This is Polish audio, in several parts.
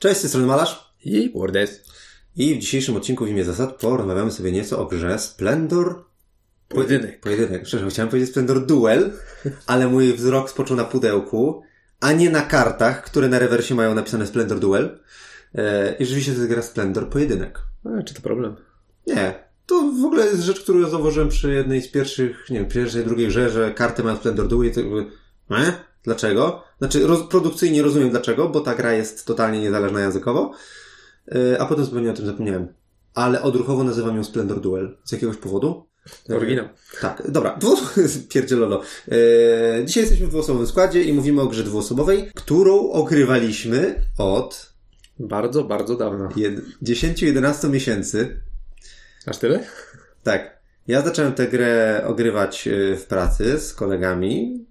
Cześć, z tej strony Malarz. I Wordes. I w dzisiejszym odcinku w imię zasad porozmawiamy sobie nieco o grze Splendor... Pojedynek. Pojedynek. Przepraszam, chciałem powiedzieć Splendor Duel, ale mój wzrok spoczął na pudełku, a nie na kartach, które na rewersie mają napisane Splendor Duel. E, I rzeczywiście to jest gra Splendor Pojedynek. A, czy to problem? Nie. To w ogóle jest rzecz, którą ja zauważyłem przy jednej z pierwszych, nie wiem, pierwszej, drugiej grze, że karty mają Splendor Duel i to jakby, e? Dlaczego? Znaczy, roz, produkcyjnie rozumiem dlaczego, bo ta gra jest totalnie niezależna językowo, yy, a potem zupełnie o tym zapomniałem. Ale odruchowo nazywam ją Splendor Duel. Z jakiegoś powodu? Oryginał. Tak, dobra. Dwu... Pierdzielolo. Yy, dzisiaj jesteśmy w dwuosobowym składzie i mówimy o grze dwuosobowej, którą ogrywaliśmy od Bardzo, bardzo dawno. jed... 10-11 miesięcy. Aż tyle? Tak. Ja zacząłem tę grę ogrywać w pracy z kolegami.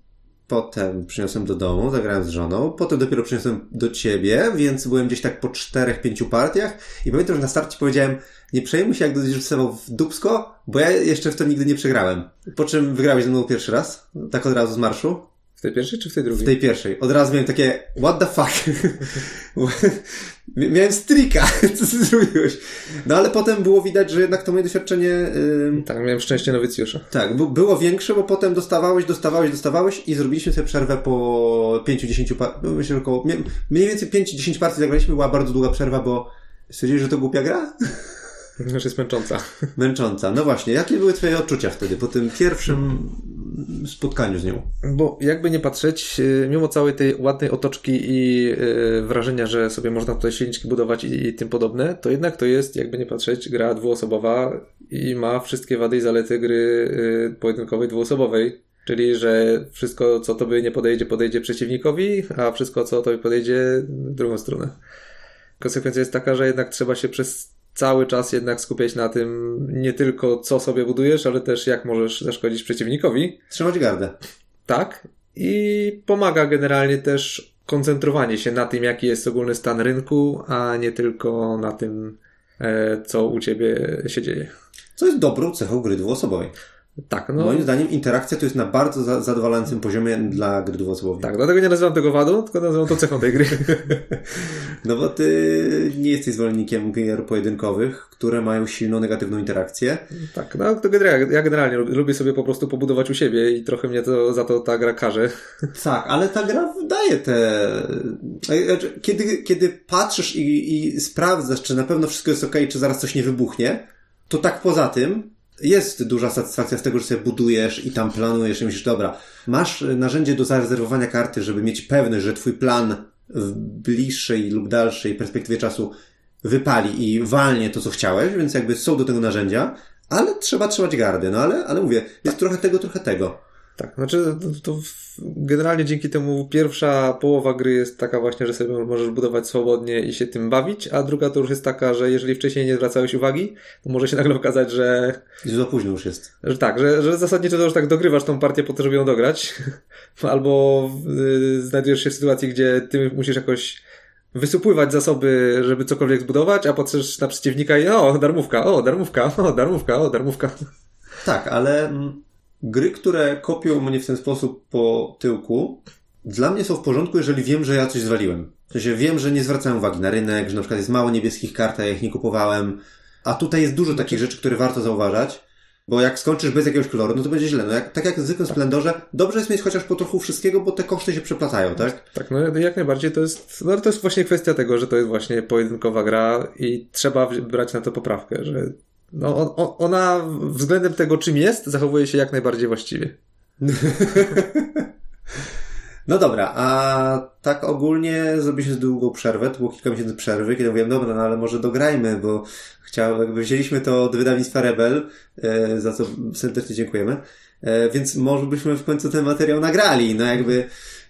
Potem przyniosłem do domu, zagrałem z żoną. Potem dopiero przyniosłem do ciebie, więc byłem gdzieś tak po czterech, pięciu partiach. I pamiętam, że na starcie powiedziałem, nie przejmuj się, jak będziesz rzucał w dupsko, bo ja jeszcze w to nigdy nie przegrałem. Po czym wygrałeś ze mną pierwszy raz, tak od razu z marszu. W tej pierwszej czy w tej drugiej? W tej pierwszej. Od razu miałem takie, what the fuck? miałem strika, co ty zrobiłeś? No ale potem było widać, że jednak to moje doświadczenie... Yy... Tak, miałem szczęście nowicjusza. Tak, było większe, bo potem dostawałeś, dostawałeś, dostawałeś i zrobiliśmy sobie przerwę po 5-10 par... Myślę, że około... Mniej więcej 5-10 partii zagraliśmy, była bardzo długa przerwa, bo stwierdzili, że to głupia gra? Już jest męcząca. Męcząca. No właśnie, jakie były twoje odczucia wtedy, po tym pierwszym spotkaniu z nią? Bo jakby nie patrzeć, mimo całej tej ładnej otoczki i yy, wrażenia, że sobie można tutaj silniczki budować i, tym podobne, to jednak to jest, jakby nie patrzeć, gra dwuosobowa i ma wszystkie wady i zalety gry yy, pojedynkowej dwuosobowej. Czyli, że wszystko, co tobie nie podejdzie, podejdzie przeciwnikowi, a wszystko, co tobie podejdzie, w drugą stronę. Konsekwencja jest taka, że jednak trzeba się przez cały czas jednak skupiać na tym nie tylko co sobie budujesz, ale też jak możesz zaszkodzić przeciwnikowi. Trzymać gardę. Tak. I pomaga generalnie też koncentrowanie się na tym, jaki jest ogólny stan rynku, a nie tylko na tym, co u ciebie się dzieje. Co jest dobrą cechą gry dwuosobowej. Tak, no. Moim zdaniem interakcja to jest na bardzo za zadowalającym poziomie dla gry dwuosobowej. Tak, dlatego nie nazywam tego wadą, tylko nazywam to cechą tej gry. no bo ty nie jesteś zwolennikiem gier pojedynkowych, które mają silną negatywną interakcję. Tak, no to generalnie, ja generalnie lubię sobie po prostu pobudować u siebie i trochę mnie to za to ta gra każe. Tak, ale ta gra daje te... Kiedy, kiedy patrzysz i, i sprawdzasz, czy na pewno wszystko jest ok, czy zaraz coś nie wybuchnie, to tak poza tym jest duża satysfakcja z tego, że sobie budujesz i tam planujesz i myślisz, dobra, masz narzędzie do zarezerwowania karty, żeby mieć pewność, że twój plan w bliższej lub dalszej perspektywie czasu wypali i walnie to, co chciałeś, więc jakby są do tego narzędzia, ale trzeba trzymać gardy, no ale, ale mówię, jest trochę tego, trochę tego. Tak, znaczy to, to generalnie dzięki temu pierwsza połowa gry jest taka właśnie, że sobie możesz budować swobodnie i się tym bawić, a druga to już jest taka, że jeżeli wcześniej nie zwracałeś uwagi, to może się nagle okazać, że... I za późno już jest. Że tak, że, że zasadniczo to już tak dogrywasz tą partię po to, żeby ją dograć, albo yy, znajdujesz się w sytuacji, gdzie ty musisz jakoś wysupływać zasoby, żeby cokolwiek zbudować, a patrzysz na przeciwnika i o, darmówka, o, darmówka, o, darmówka, o, darmówka. Tak, ale gry, które kopią mnie w ten sposób po tyłku, dla mnie są w porządku, jeżeli wiem, że ja coś zwaliłem. W sensie wiem, że nie zwracałem uwagi na rynek, że na przykład jest mało niebieskich kart, a ja ich nie kupowałem. A tutaj jest dużo takich rzeczy, które warto zauważać. Bo jak skończysz bez jakiegoś koloru, no to będzie źle. No jak, tak jak w zwykłym Splendorze, dobrze jest mieć chociaż po trochu wszystkiego, bo te koszty się przeplatają, tak? Tak, no jak najbardziej to jest, no to jest właśnie kwestia tego, że to jest właśnie pojedynkowa gra i trzeba brać na to poprawkę, że no, on, on, ona względem tego, czym jest, zachowuje się jak najbardziej właściwie. No dobra, a tak ogólnie zrobiliśmy długą przerwę, to było kilka miesięcy przerwy, kiedy mówiłem, dobra, no ale może dograjmy, bo chciałem, jakby wzięliśmy to od wydawnictwa Rebel, e, za co serdecznie dziękujemy, e, więc może byśmy w końcu ten materiał nagrali, no jakby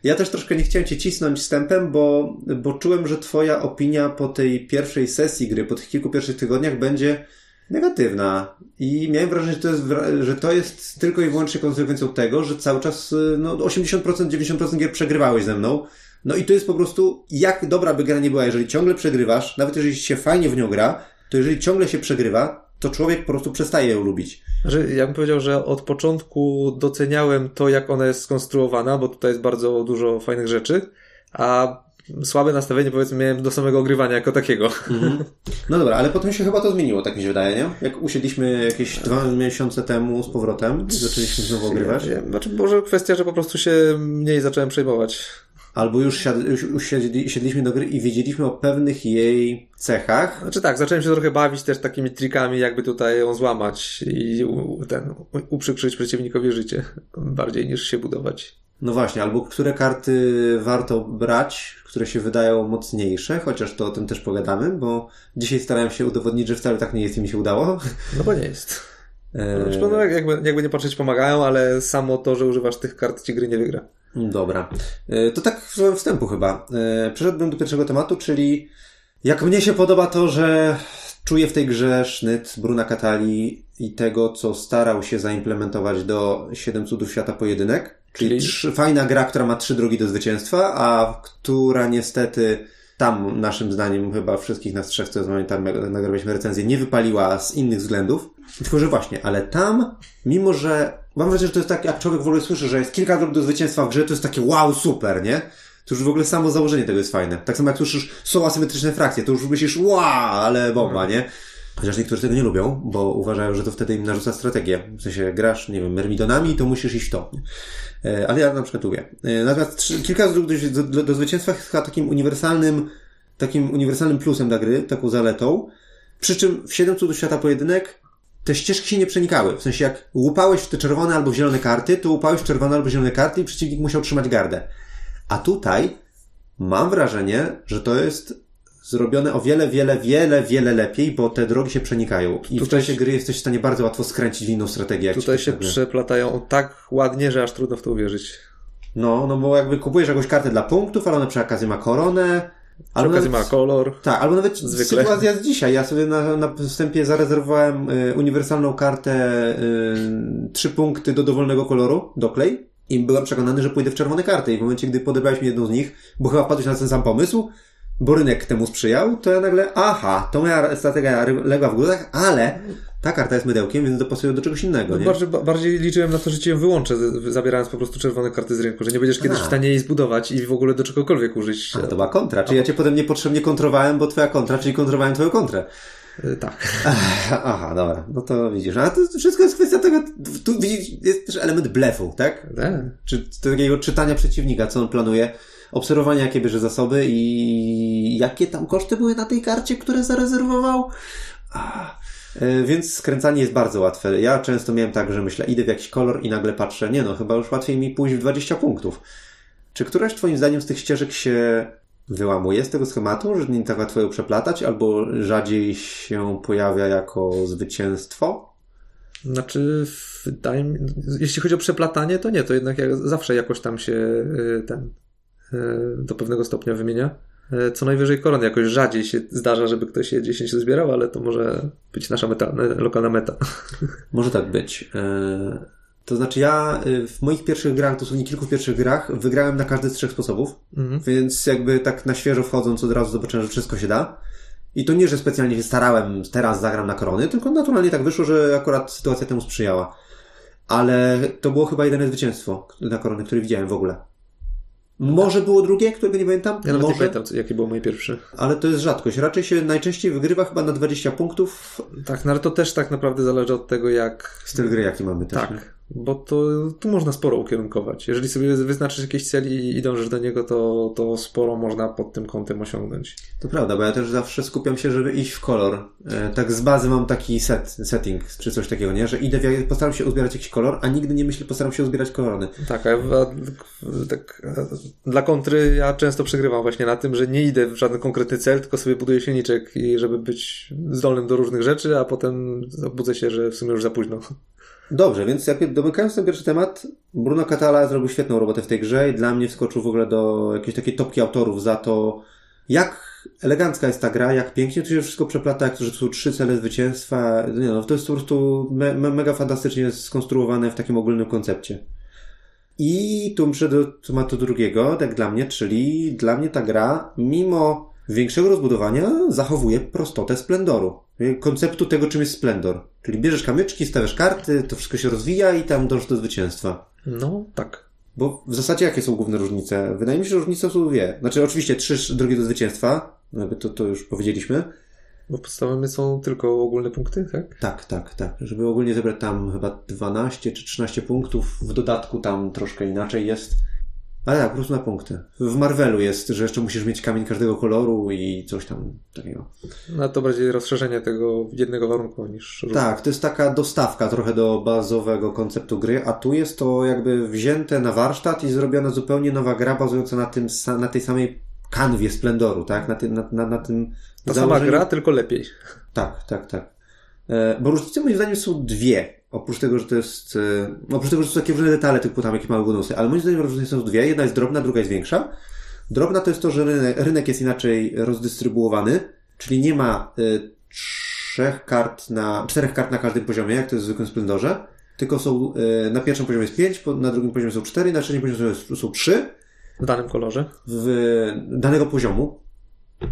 ja też troszkę nie chciałem cię cisnąć wstępem, bo, bo czułem, że twoja opinia po tej pierwszej sesji gry, po tych kilku pierwszych tygodniach będzie negatywna. I miałem wrażenie, że to jest, że to jest tylko i wyłącznie konsekwencją tego, że cały czas no, 80%, 90% gier przegrywałeś ze mną. No i to jest po prostu, jak dobra by gra nie była, jeżeli ciągle przegrywasz, nawet jeżeli się fajnie w nią gra, to jeżeli ciągle się przegrywa, to człowiek po prostu przestaje ją lubić. Że ja bym powiedział, że od początku doceniałem to, jak ona jest skonstruowana, bo tutaj jest bardzo dużo fajnych rzeczy, a słabe nastawienie powiedzmy miałem do samego ogrywania jako takiego. Mhm. No dobra, ale potem się chyba to zmieniło, tak mi się wydaje, nie? Jak usiedliśmy jakieś dwa miesiące temu z powrotem i zaczęliśmy znowu ogrywać. Ja, znaczy może kwestia, że po prostu się mniej zacząłem przejmować. Albo już, siad, już, już siedliśmy do gry i wiedzieliśmy o pewnych jej cechach. Znaczy tak, zacząłem się trochę bawić też takimi trikami, jakby tutaj ją złamać i ten, uprzykrzyć przeciwnikowi życie, bardziej niż się budować. No właśnie, albo które karty warto brać, które się wydają mocniejsze, chociaż to o tym też pogadamy, bo dzisiaj starałem się udowodnić, że wcale tak nie jest i mi się udało. No bo nie jest. E, znaczy, no, jakby, jakby nie patrzeć pomagają, ale samo to, że używasz tych kart ci gry nie wygra. Dobra. E, to tak wstępu chyba. E, przeszedłbym do pierwszego tematu, czyli jak mnie się podoba to, że czuję w tej grze sznyt Bruna Catali i tego, co starał się zaimplementować do Siedem Cudów Świata Pojedynek. Czyli. Trzy, fajna gra, która ma trzy drogi do zwycięstwa, a która niestety tam naszym zdaniem chyba wszystkich nas trzech, co pamiętam, nagrywaliśmy recenzję, nie wypaliła z innych względów. Tylko, że właśnie, ale tam, mimo że mam wrażenie, że to jest tak, jak człowiek w ogóle słyszy, że jest kilka dróg do zwycięstwa w grze, to jest takie wow, super, nie? To już w ogóle samo założenie tego jest fajne. Tak samo jak słyszysz, są asymetryczne frakcje, to już myślisz, wow, ale bomba, nie? Chociaż niektórzy tego nie lubią, bo uważają, że to wtedy im narzuca strategię. W sensie grasz, nie wiem, mermidonami, to musisz iść w to. E, ale ja na przykład lubię. E, natomiast kilka dróg do, do, do zwycięstwa jest chyba takim uniwersalnym, takim uniwersalnym plusem dla gry, taką zaletą. Przy czym w 7 cudów świata pojedynek te ścieżki się nie przenikały. W sensie jak łupałeś w te czerwone albo zielone karty, to łupałeś w czerwone albo zielone karty i przeciwnik musiał trzymać gardę. A tutaj mam wrażenie, że to jest zrobione o wiele, wiele, wiele, wiele lepiej, bo te drogi się przenikają. I tutaj w czasie gry jesteś w stanie bardzo łatwo skręcić w inną strategię. tutaj się przeplatają tak ładnie, że aż trudno w to uwierzyć. No, no bo jakby kupujesz jakąś kartę dla punktów, ale ona przy okazji ma koronę, Albo okazji ma kolor. Tak, albo nawet zwykle. sytuacja z dzisiaj. Ja sobie na, na wstępie zarezerwowałem y, uniwersalną kartę y, trzy punkty do dowolnego koloru, doklej. I byłem przekonany, że pójdę w czerwone karty. I w momencie, gdy podebrałeś mi jedną z nich, bo chyba wpadłeś na ten sam pomysł, bo rynek temu sprzyjał, to ja nagle, aha, to moja strategia legła w gruzach, ale ta karta jest mydełkiem, więc dopasują do czegoś innego. No, bardziej, bardziej, liczyłem na to, że cię ją wyłączę, zabierając po prostu czerwone karty z rynku, że nie będziesz kiedyś w stanie jej zbudować i w ogóle do czegokolwiek użyć. Ale to była kontra, czyli ja cię potem niepotrzebnie kontrowałem, bo twoja kontra, czyli kontrowałem twoją kontrę. E, tak. Aha, dobra. No to widzisz. A to wszystko jest kwestia tego, tu jest też element blefu, tak? Tak. Czy takiego czytania przeciwnika, co on planuje obserwowania, jakie bierze zasoby i jakie tam koszty były na tej karcie, które zarezerwował. Ah. Więc skręcanie jest bardzo łatwe. Ja często miałem tak, że myślę, idę w jakiś kolor i nagle patrzę, nie no, chyba już łatwiej mi pójść w 20 punktów. Czy któraś twoim zdaniem z tych ścieżek się wyłamuje z tego schematu, że nie tak łatwo ją przeplatać, albo rzadziej się pojawia jako zwycięstwo? Znaczy, wydaje mi, jeśli chodzi o przeplatanie, to nie, to jednak jak, zawsze jakoś tam się y, ten E, do pewnego stopnia wymienia. E, co najwyżej koron jakoś rzadziej się zdarza, żeby ktoś je 10 zbierał, ale to może być nasza meta, lokalna meta. Może tak być. E, to znaczy ja w moich pierwszych grach, dosłownie kilku pierwszych grach, wygrałem na każdy z trzech sposobów, mhm. więc jakby tak na świeżo wchodząc od razu zobaczyłem, że wszystko się da. I to nie, że specjalnie się starałem, teraz zagram na korony, tylko naturalnie tak wyszło, że akurat sytuacja temu sprzyjała. Ale to było chyba jedyne zwycięstwo na korony, które widziałem w ogóle. Może było drugie, którego nie pamiętam? Ja nawet nie pamiętam, jakie było moje pierwsze. Ale to jest rzadkość. Raczej się najczęściej wygrywa chyba na 20 punktów. Tak, no ale to też tak naprawdę zależy od tego, jak... Styl gry, jaki mamy też. Tak. Nie? Bo to tu można sporo ukierunkować. Jeżeli sobie wyznaczysz jakiś cel i, dążysz do niego, to, to sporo można pod tym kątem osiągnąć. To prawda, bo ja też zawsze skupiam się, żeby iść w kolor. E, tak z bazy mam taki set, setting, czy coś takiego, nie? Że idę, w, postaram się uzbierać jakiś kolor, a nigdy nie myślę, postaram się uzbierać kolorny. Tak, a, a, tak, a, dla kontry ja często przegrywam właśnie na tym, że nie idę w żaden konkretny cel, tylko sobie buduję silniczek, i żeby być zdolnym do różnych rzeczy, a potem budzę się, że w sumie już za późno. Dobrze, więc jak domykając ten pierwszy temat, Bruno Catala zrobił świetną robotę w tej grze i dla mnie wskoczył w ogóle do jakiejś takiej topki autorów za to, jak elegancka jest ta gra, jak pięknie tu się wszystko przeplata, jak to, że to są trzy cele zwycięstwa. Nie no, to jest po prostu me, me, mega fantastycznie skonstruowane w takim ogólnym koncepcie. I tu przejdę do tematu drugiego, tak dla mnie, czyli dla mnie ta gra, mimo większego rozbudowania, zachowuje prostotę splendoru konceptu tego, czym jest Splendor. Czyli bierzesz kamyczki, stawiasz karty, to wszystko się rozwija i tam dążysz do zwycięstwa. No, tak. Bo w zasadzie jakie są główne różnice? Wydaje mi się, że różnice są dwie. Znaczy oczywiście trzy drogi do zwycięstwa, to, to już powiedzieliśmy. Bo podstawowe są tylko ogólne punkty, tak? Tak, tak, tak. Żeby ogólnie zebrać tam chyba 12 czy 13 punktów, w dodatku tam troszkę inaczej jest. Ale tak, po prostu na punkty. W Marvelu jest, że jeszcze musisz mieć kamień każdego koloru i coś tam takiego. No to bardziej rozszerzenie tego jednego warunku niż... Tak, to jest taka dostawka trochę do bazowego konceptu gry, a tu jest to jakby wzięte na warsztat i zrobiona zupełnie nowa gra bazująca na, tym, na tej samej kanwie Splendoru, tak? Na tym, na, na, na tym Ta sama gra, tylko lepiej. Tak, tak, tak. E, bo różnice moim zdaniem są dwie. Oprócz tego, że to jest, e, oprócz tego, że są takie różne detale, typu tam jakieś małe bonusy, ale moim zdaniem różnice są dwie. Jedna jest drobna, druga jest większa. Drobna to jest to, że rynek, rynek jest inaczej rozdystrybuowany, czyli nie ma y, trzech kart na, czterech kart na każdym poziomie, jak to jest w zwykłym Splendorze, tylko są, na pierwszym poziomie jest pięć, na drugim poziomie są cztery, na trzecim poziomie są trzy. W danym kolorze? W danego poziomu.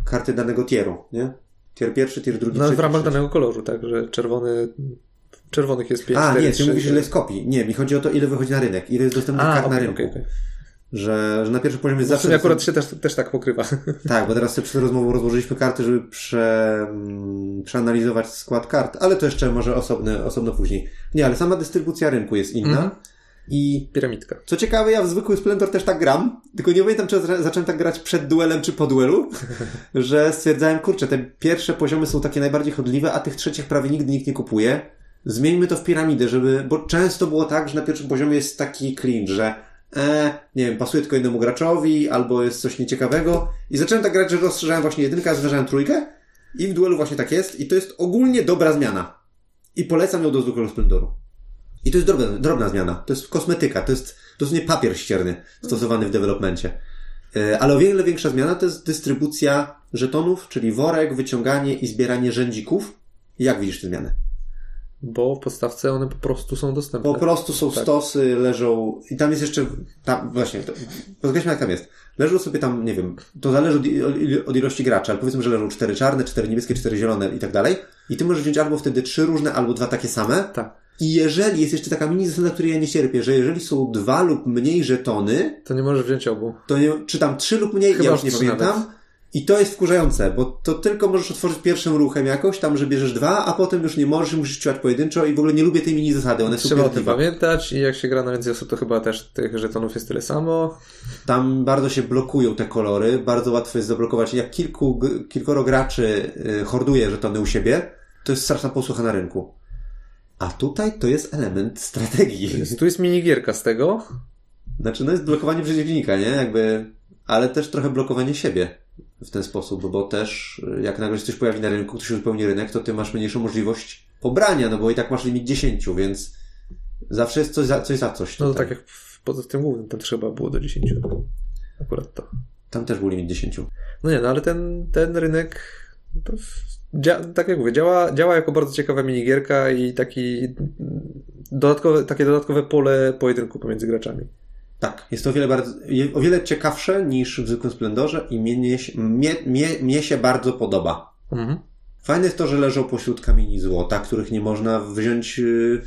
Karty danego tieru, nie? Tier pierwszy, tier drugi, No trzeci, w ramach trzeci. danego koloru, tak, że czerwony czerwonych jest 5, A, 4, nie, ty 3, mówisz, ile jest kopii. Nie, mi chodzi o to, ile wychodzi na rynek, ile jest dostępnych kart okay, na rynku. Okay, okay. Że, że na pierwszym poziomie jest no, zawsze... akurat się też, też tak pokrywa. Tak, bo teraz sobie przed rozmową rozłożyliśmy karty, żeby prze, mm, przeanalizować skład kart, ale to jeszcze może osobne, osobno później. Nie, ale sama dystrybucja rynku jest inna. Mm -hmm. I piramidka. Co ciekawe, ja w zwykły Splendor też tak gram, tylko nie pamiętam, czy zacząłem tak grać przed duelem, czy po duelu, że stwierdzałem, kurczę, te pierwsze poziomy są takie najbardziej chodliwe, a tych trzecich prawie nigdy nikt nie kupuje. Zmieńmy to w piramidę, żeby, bo często było tak, że na pierwszym poziomie jest taki clean, że e, nie wiem, pasuje tylko jednemu graczowi, albo jest coś nieciekawego. I zacząłem tak grać, że rozszerzałem właśnie jedynkę, a zważałem trójkę. I w duelu właśnie tak jest. I to jest ogólnie dobra zmiana. I polecam ją do zwykłego Splendoru. I to jest drobna, drobna zmiana. To jest kosmetyka, to jest dosłownie papier ścierny stosowany w developmencie. E, ale o wiele większa zmiana to jest dystrybucja żetonów, czyli worek, wyciąganie i zbieranie rzędzików. Jak widzisz te zmiany? Bo w podstawce one po prostu są dostępne. Po prostu są tak. stosy, leżą i tam jest jeszcze, tam właśnie, pozgadźmy jak tam jest. Leżą sobie tam, nie wiem, to zależy od, od, ilości graczy, ale powiedzmy, że leżą cztery czarne, cztery niebieskie, cztery zielone i tak dalej. I ty możesz wziąć albo wtedy trzy różne, albo dwa takie same. Tak. I jeżeli, jest jeszcze taka mini zasada, której ja nie cierpię, że jeżeli są dwa lub mniej żetony... To nie możesz wziąć obu. To nie, czy tam trzy lub mniej, Chyba ja już nie pamiętam. Nawet. I to jest wkurzające, bo to tylko możesz otworzyć pierwszym ruchem jakoś, tam, że bierzesz dwa, a potem już nie możesz, musisz ciłać pojedynczo i w ogóle nie lubię tej mini zasady, one Trzeba o tym pamiętać i jak się gra na więcej osób, to chyba też tych żetonów jest tyle samo. Tam bardzo się blokują te kolory, bardzo łatwo jest zablokować. Jak kilku, kilkoro graczy y, horduje żetony u siebie, to jest straszna posłucha na rynku. A tutaj to jest element strategii. Tu jest minigierka z tego. Znaczy, no jest blokowanie przeciwnika, nie? Jakby, ale też trochę blokowanie siebie w ten sposób, bo też jak nagle się coś pojawi na rynku, ktoś uzupełni rynek, to ty masz mniejszą możliwość pobrania, no bo i tak masz limit 10, więc zawsze jest coś za coś. Za coś no to tak jak poza tym głównym, tam trzeba było do 10. Akurat to. Tam też był limit 10. No nie, no ale ten, ten rynek to dzia- tak jak mówię, działa, działa jako bardzo ciekawa minigierka i taki dodatkowe, takie dodatkowe pole pojedynku pomiędzy graczami. Tak, jest to o wiele, bardzo, o wiele ciekawsze niż w zwykłym Splendorze i mnie, mnie, mnie, mnie się bardzo podoba. Mhm. Fajne jest to, że leżą pośród kamieni złota, których nie można wziąć y,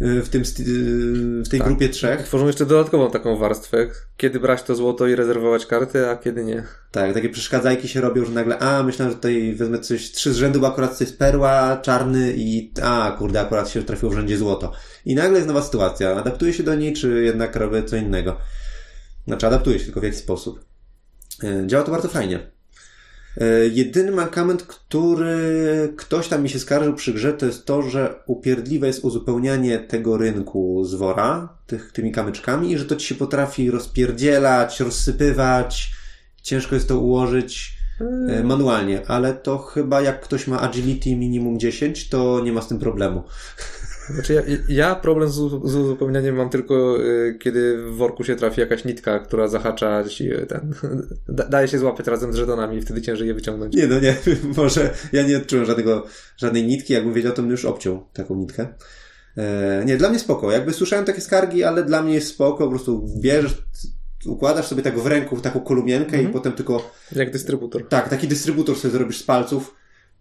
w, tym, y, w tej tak. grupie trzech. Tworzą jeszcze dodatkową taką warstwę, kiedy brać to złoto i rezerwować karty, a kiedy nie. Tak, takie przeszkadzajki się robią, że nagle, a myślałem, że tutaj wezmę coś, trzy z rzędu, bo akurat to jest perła, czarny i a kurde, akurat się trafiło w rzędzie złoto. I nagle jest nowa sytuacja. Adaptuje się do niej, czy jednak robię co innego? Znaczy, adaptuje się tylko w jakiś sposób. E, działa to bardzo fajnie. E, jedyny mankament, który ktoś tam mi się skarżył przy grze, to jest to, że upierdliwe jest uzupełnianie tego rynku z wora, tych, tymi kamyczkami i że to ci się potrafi rozpierdzielać, rozsypywać. Ciężko jest to ułożyć e, hmm. manualnie, ale to chyba jak ktoś ma agility minimum 10, to nie ma z tym problemu. Znaczy ja, ja problem z, z uzupełnianiem mam tylko, y, kiedy w worku się trafi jakaś nitka, która zahacza ci y, ten. Da, daje się złapać razem z żetonami i wtedy ciężej je wyciągnąć. Nie, no nie, może ja nie odczułem żadnego, żadnej nitki, jakbym wiedział, to bym już obciął taką nitkę. E, nie, dla mnie spoko. Jakby słyszałem takie skargi, ale dla mnie jest spoko, po prostu bierzesz, układasz sobie tak w ręku taką kolumienkę mhm. i potem tylko... Jak dystrybutor. Tak, taki dystrybutor sobie zrobisz z palców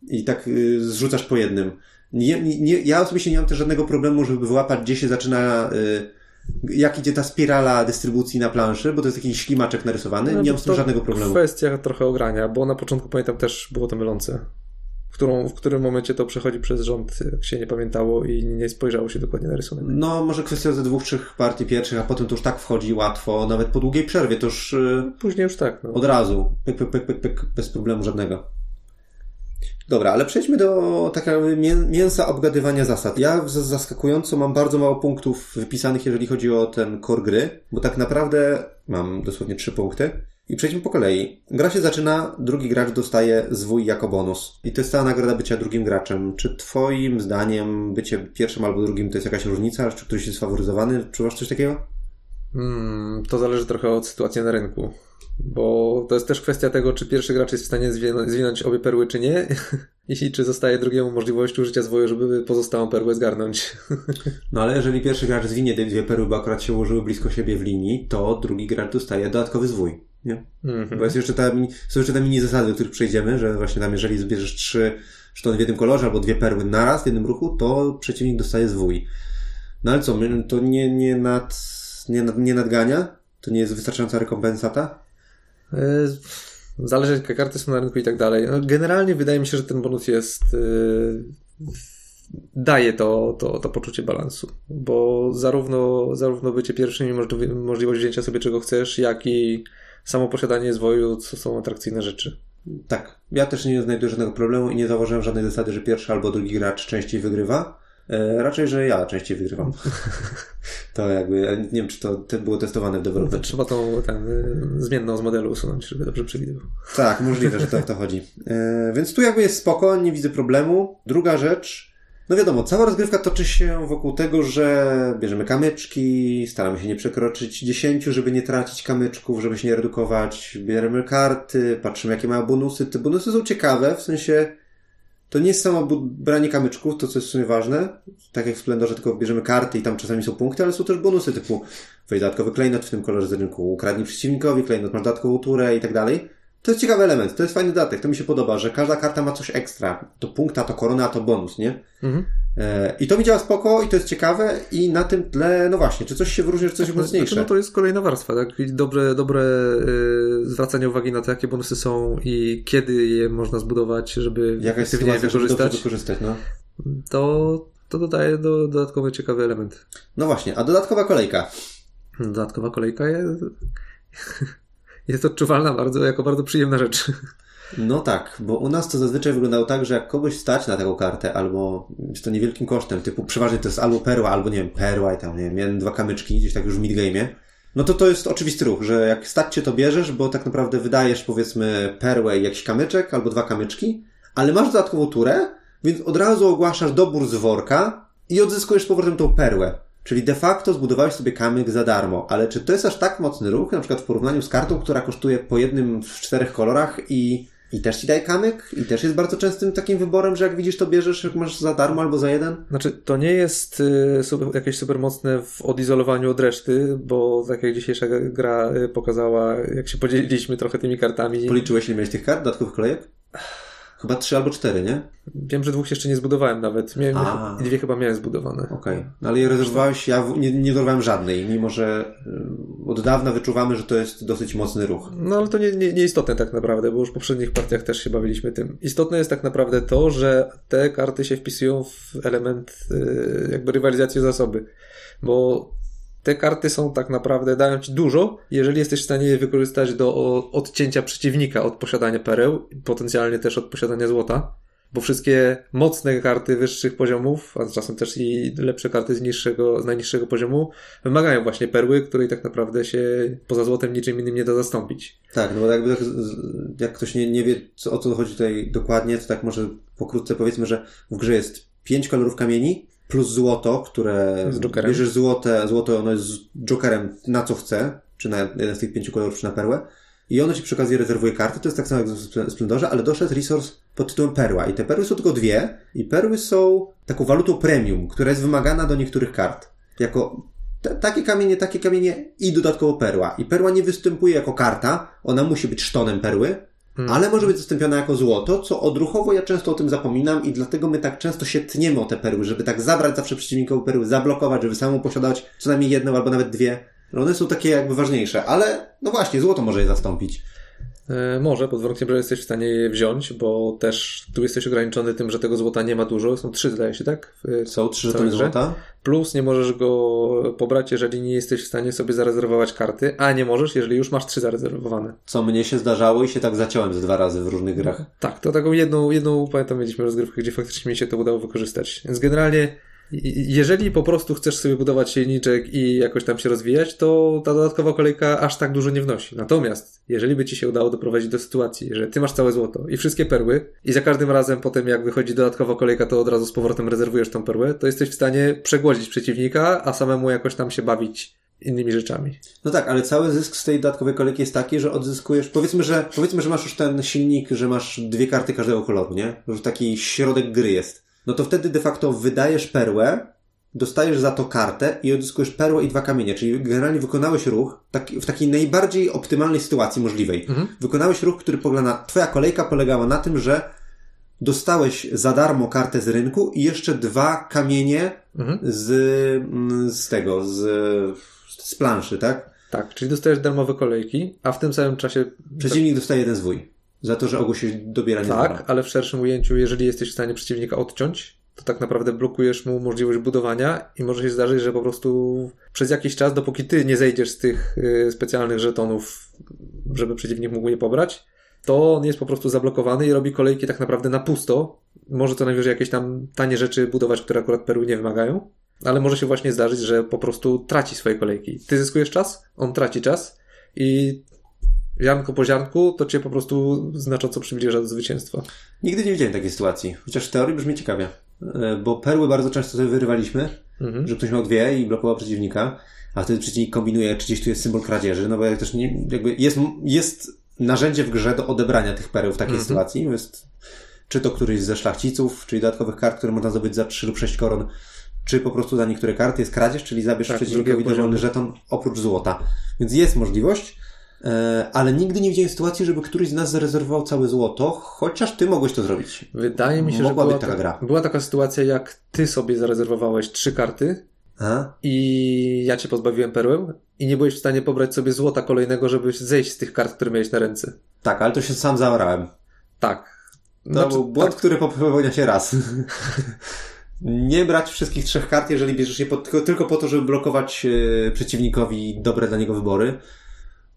i tak y, zrzucasz po jednym. Nie, nie, ja osobiście nie mam też żadnego problemu, żeby wyłapać, gdzie się zaczyna y, jak idzie ta spirala dystrybucji na planszy, bo to jest taki ślimaczek narysowany, No, nie mam z tym żadnego problemu. Kwestia trochę ogrania, bo na początku pamiętam też było to mylące. W, którą, w którym momencie to przechodzi przez rząd, jak się nie pamiętało i nie spojrzało się dokładnie na rysunek. No, może kwestia ze dwóch, trzech partii pierwszych, a potem to już tak wchodzi łatwo, nawet po długiej przerwie, to już y, Później już tak. No. od razu, pyk, pyk, pyk, pyk, pyk, bez problemu żadnego. Dobra, ale przejdźmy do takiego mię- mięsa obgadywania zasad. Ja zaskakująco mam bardzo mało punktów wypisanych, jeżeli chodzi o ten core gry, bo tak naprawdę mam dosłownie trzy punkty. I przejdźmy po kolei. Gra się zaczyna, drugi gracz dostaje zwój jako bonus. I to jest cała nagroda bycia drugim graczem. Czy twoim zdaniem bycie pierwszym albo drugim to jest jakaś różnica? Czy któryś jest faworyzowany? Czy masz coś takiego? Mm, to zależy trochę od sytuacji na rynku. Bo to jest też kwestia tego, czy pierwszy gracz jest w stanie zwinąć, obie perły, czy nie. I czy zostaje drugiemu możliwość użycia zwoju, żeby pozostałą perłę zgarnąć. No ale jeżeli pierwszy gracz zwinie te dwie perły, bo akurat się ułożyły blisko siebie w linii, to drugi gracz dostaje dodatkowy zwój. Nie? Mhm. Bo jest jeszcze ta, są jeszcze te mini zasady, do których przejdziemy, że właśnie tam jeżeli zbierzesz trzy sztony w jednym kolorze albo dwie perły naraz w jednym ruchu, to przeciwnik dostaje zwój. No ale co, to nie, nie, nad, nie, nie nadgania? To nie jest wystarczająca rekompensata? E, Zależy jakie karty są na rynku i tak dalej. No, Generalnie wydaje mi się, że ten bonus jest. e, daje to, to, to poczucie balansu. Bo zarówno, zarówno bycie pierwszym i możli- możliwość wzięcia sobie czego chcesz, jak i samo posiadanie zwoju, co są atrakcyjne rzeczy. Tak. Ja też nie znajduję żadnego problemu i nie zauważyłem żadnej zasady, że pierwszy albo drugi gracz częściej wygrywa. E, raczej, że ja częściej wygrywam. to jakby, ja nie wiem, czy to było testowane w To developmencie. trzeba tą ten, y, zmienną z modelu usunąć, żeby dobrze przewidywał. Tak, możliwe, że o to chodzi. E, więc tu jakby jest spoko, nie widzę problemu. Druga rzecz, no wiadomo, cała rozgrywka toczy się wokół tego, że bierzemy kamyczki, staramy się nie przekroczyć 10, żeby nie tracić kamyczków, żeby się nie redukować, bierzemy karty, patrzymy jakie mają bonusy. Te bonusy są ciekawe, w sensie to nie jest samo branie kamyczków, to co jest w sumie ważne. Tak jak w Splendorze, tylko bierzemy karty i tam czasami są punkty, ale są też bonusy typu weź dodatkowy klejnot w tym kolorze z rynku, ukradnij przeciwnikowi klejnot, masz dodatkową turę i tak dalej. To jest ciekawy element, to jest fajny dodatek, to mi się podoba, że każda karta ma coś ekstra. To punkt, a to korona, to bonus, nie? Mhm. E, I to mi działa spoko i to jest ciekawe i na tym tle, no właśnie, czy coś się wyróżnia, czy coś jest mocniejsze. Znaczy, no to jest kolejna warstwa, tak? Dobre, dobre y, zwracanie uwagi na to, jakie bonusy są i kiedy je można zbudować, żeby Jakaś efektywnie je wykorzystać, wykorzystać, no. to, to dodaje do, dodatkowy ciekawy element. No właśnie, a dodatkowa kolejka. Dodatkowa kolejka jest, jest odczuwalna bardzo, jako bardzo przyjemna rzecz. No tak, bo u nas to zazwyczaj wyglądało tak, że jak kogoś stać na taką kartę, albo jest to niewielkim kosztem, typu przeważnie to jest albo perła, albo nie wiem, perła i tam, nie wiem, jeden, dwa kamyczki, gdzieś tak już w midgame'ie, no to to jest oczywisty ruch, że jak stać cię to bierzesz, bo tak naprawdę wydajesz powiedzmy perłę i jakiś kamyczek, albo dwa kamyczki, ale masz dodatkową turę, więc od razu ogłaszasz dobór z worka i odzyskujesz powrotem tą perłę. Czyli de facto zbudowałeś sobie kamyk za darmo, ale czy to jest aż tak mocny ruch, na przykład w porównaniu z kartą, która kosztuje po jednym w czterech kolorach i, i też ci daje kamyk? I też jest bardzo częstym takim wyborem, że jak widzisz to bierzesz, jak masz za darmo albo za jeden? Znaczy, to nie jest y, super, jakieś super mocne w odizolowaniu od reszty, bo tak jak dzisiejsza gra y, pokazała, jak się podzieliliśmy trochę tymi kartami. Policzyłeś ile miałeś tych kart, dodatkowych kolejek? Chyba trzy albo cztery, nie? Wiem, że dwóch jeszcze nie zbudowałem nawet. Miałem, A. dwie chyba miałem zbudowane. Okej. No ale je rezerwowałeś, ja nie, nie dorwałem żadnej, mimo że y, od dawna wyczuwamy, że to jest dosyć mocny ruch. No ale to nie, nie, nieistotne tak naprawdę, bo już w poprzednich partiach też się bawiliśmy tym. Istotne jest tak naprawdę to, że te karty się wpisują w element y, jakby rywalizacji o zasoby, bo te karty są tak naprawdę, dają ci dużo, jeżeli jesteś w stanie je wykorzystać do odcięcia przeciwnika od posiadania pereł, potencjalnie też od posiadania złota. Bo wszystkie mocne karty wyższych poziomów, a czasem też i lepsze karty z, niższego, z najniższego poziomu, wymagają właśnie perły, której tak naprawdę się poza złotem niczym innym nie da zastąpić. Tak, no bo jakby tak, jak ktoś nie, nie wie, co, o co chodzi tutaj dokładnie, to tak może pokrótce powiedzmy, że w grze jest pięć kolorów kamieni plus złoto, które bierzesz złote, złoto ono jest z jokerem na co chce, czy na jeden z tych pięciu kolorów, czy na perłę. I ono ci przy okazji rezerwuje karty, to jest tak samo jak w Spl- Splendorze, ale doszedł resource pod tytułem perła. I te perły są tylko dwie, i perły są taką walutą premium, która jest wymagana do niektórych kart. Jako te, takie kamienie, takie kamienie i dodatkowo perła. I perła nie występuje jako karta, ona musi być sztonem perły, ale może być zastąpiona jako złoto, co odruchowo ja często o tym zapominam i dlatego my tak często się tniemy o te perły, żeby tak zabrać zawsze przeciwnikowi perły, zablokować, żeby samemu posiadać co najmniej jedną albo nawet dwie. One są takie jakby ważniejsze, ale no właśnie, złoto może je zastąpić. E, może, pod warunkiem, że jesteś w stanie je wziąć, bo też tu jesteś ograniczony tym, że tego złota nie ma dużo. Są trzy, zdaje się, tak? W Są trzy żetony złota. Plus nie możesz go pobrać, jeżeli nie jesteś w stanie sobie zarezerwować karty, a nie możesz, jeżeli już masz trzy zarezerwowane. Co mnie się zdarzało i się tak zaciąłem z dwa razy w różnych grach. Tak, to taką jedną, jedną pamiętam, mieliśmy rozgrywkę, gdzie faktycznie mi się to udało wykorzystać. Więc generalnie, jeżeli po prostu chcesz sobie budować silniczek i jakoś tam się rozwijać, to ta dodatkowa kolejka aż tak dużo nie wnosi. Natomiast, jeżeli by ci się udało doprowadzić do sytuacji, że ty masz całe złoto i wszystkie perły i za każdym razem potem jak wychodzi dodatkowa kolejka, to od razu z powrotem rezerwujesz tą perłę, to jesteś w stanie przegłodzić przeciwnika, a samemu jakoś tam się bawić innymi rzeczami. No tak, ale cały zysk z tej dodatkowej kolejki jest taki, że odzyskujesz, powiedzmy, że powiedzmy, że masz już ten silnik, że masz dwie karty każdego koloru, nie? Że taki środek gry jest. No to wtedy de facto wydajesz perłę, dostajesz za to kartę i odzyskujesz perłę i dwa kamienie, czyli generalnie wykonałeś ruch taki, w takiej najbardziej optymalnej sytuacji możliwej. Wykonałeś ruch, który polega na, twoja kolejka polegała na tym, że dostałeś za darmo kartę z rynku i jeszcze dwa kamienie Mhm. z, mm, z tego, z, z planszy, tak? Tak, czyli dostajesz darmowe kolejki, a w tym samym czasie Przeciwnik dostaje jeden zwój. Za to, że ogłosił dobieranie Tak, dwora. ale w szerszym ujęciu, jeżeli jesteś w stanie przeciwnika odciąć, to tak naprawdę blokujesz mu możliwość budowania i może się zdarzyć, że po prostu przez jakiś czas, dopóki ty nie zejdziesz z tych y, specjalnych żetonów, żeby przeciwnik mógł je pobrać, to on jest po prostu zablokowany i robi kolejki tak naprawdę na pusto. Może co najwyżej jakieś tam tanie rzeczy budować, które akurat perły nie wymagają, ale może się właśnie zdarzyć, że po prostu traci swoje kolejki. Ty zyskujesz czas, on traci czas i ziarnko po ziarnku to cię po prostu znacząco przybliża do zwycięstwa. Nigdy nie widziałem takiej sytuacji. Chociaż w teorii brzmi ciekawie. E, Bo perły bardzo często sobie wyrywaliśmy, Mhm. że ktoś miał dwie i blokował przeciwnika, a wtedy przeciwnik kombinuje, czy gdzieś tu jest symbol kradzieży, no bo jak też nie, jakby jest, jest narzędzie w grze do odebrania tych pereł w takiej Mhm. sytuacji. Jest, czy to któryś ze szlachciców, czyli dodatkowych kart, które można zdobyć za 3 lub 6 koron, czy po prostu za niektóre karty jest kradzież, czyli zabierz Tak, przeciwnikowi dowolny żeton oprócz złota. Więc jest możliwość, ale nigdy nie widziałem sytuacji, żeby któryś z nas zarezerwował całe złoto, chociaż ty mogłeś to zrobić. Wydaje mi się, że Mogła była, być taka gra. była taka sytuacja, jak ty sobie zarezerwowałeś trzy karty A? i ja cię pozbawiłem perłem i nie byłeś w stanie pobrać sobie złota kolejnego, żeby zejść z tych kart, które miałeś na ręce. Tak, ale to się sam zaorałem. Tak. To Znaczy, był błąd, tak, który popełnia się raz. nie brać wszystkich trzech kart, jeżeli bierzesz je po, tylko, tylko po to, żeby blokować e, przeciwnikowi dobre dla niego wybory.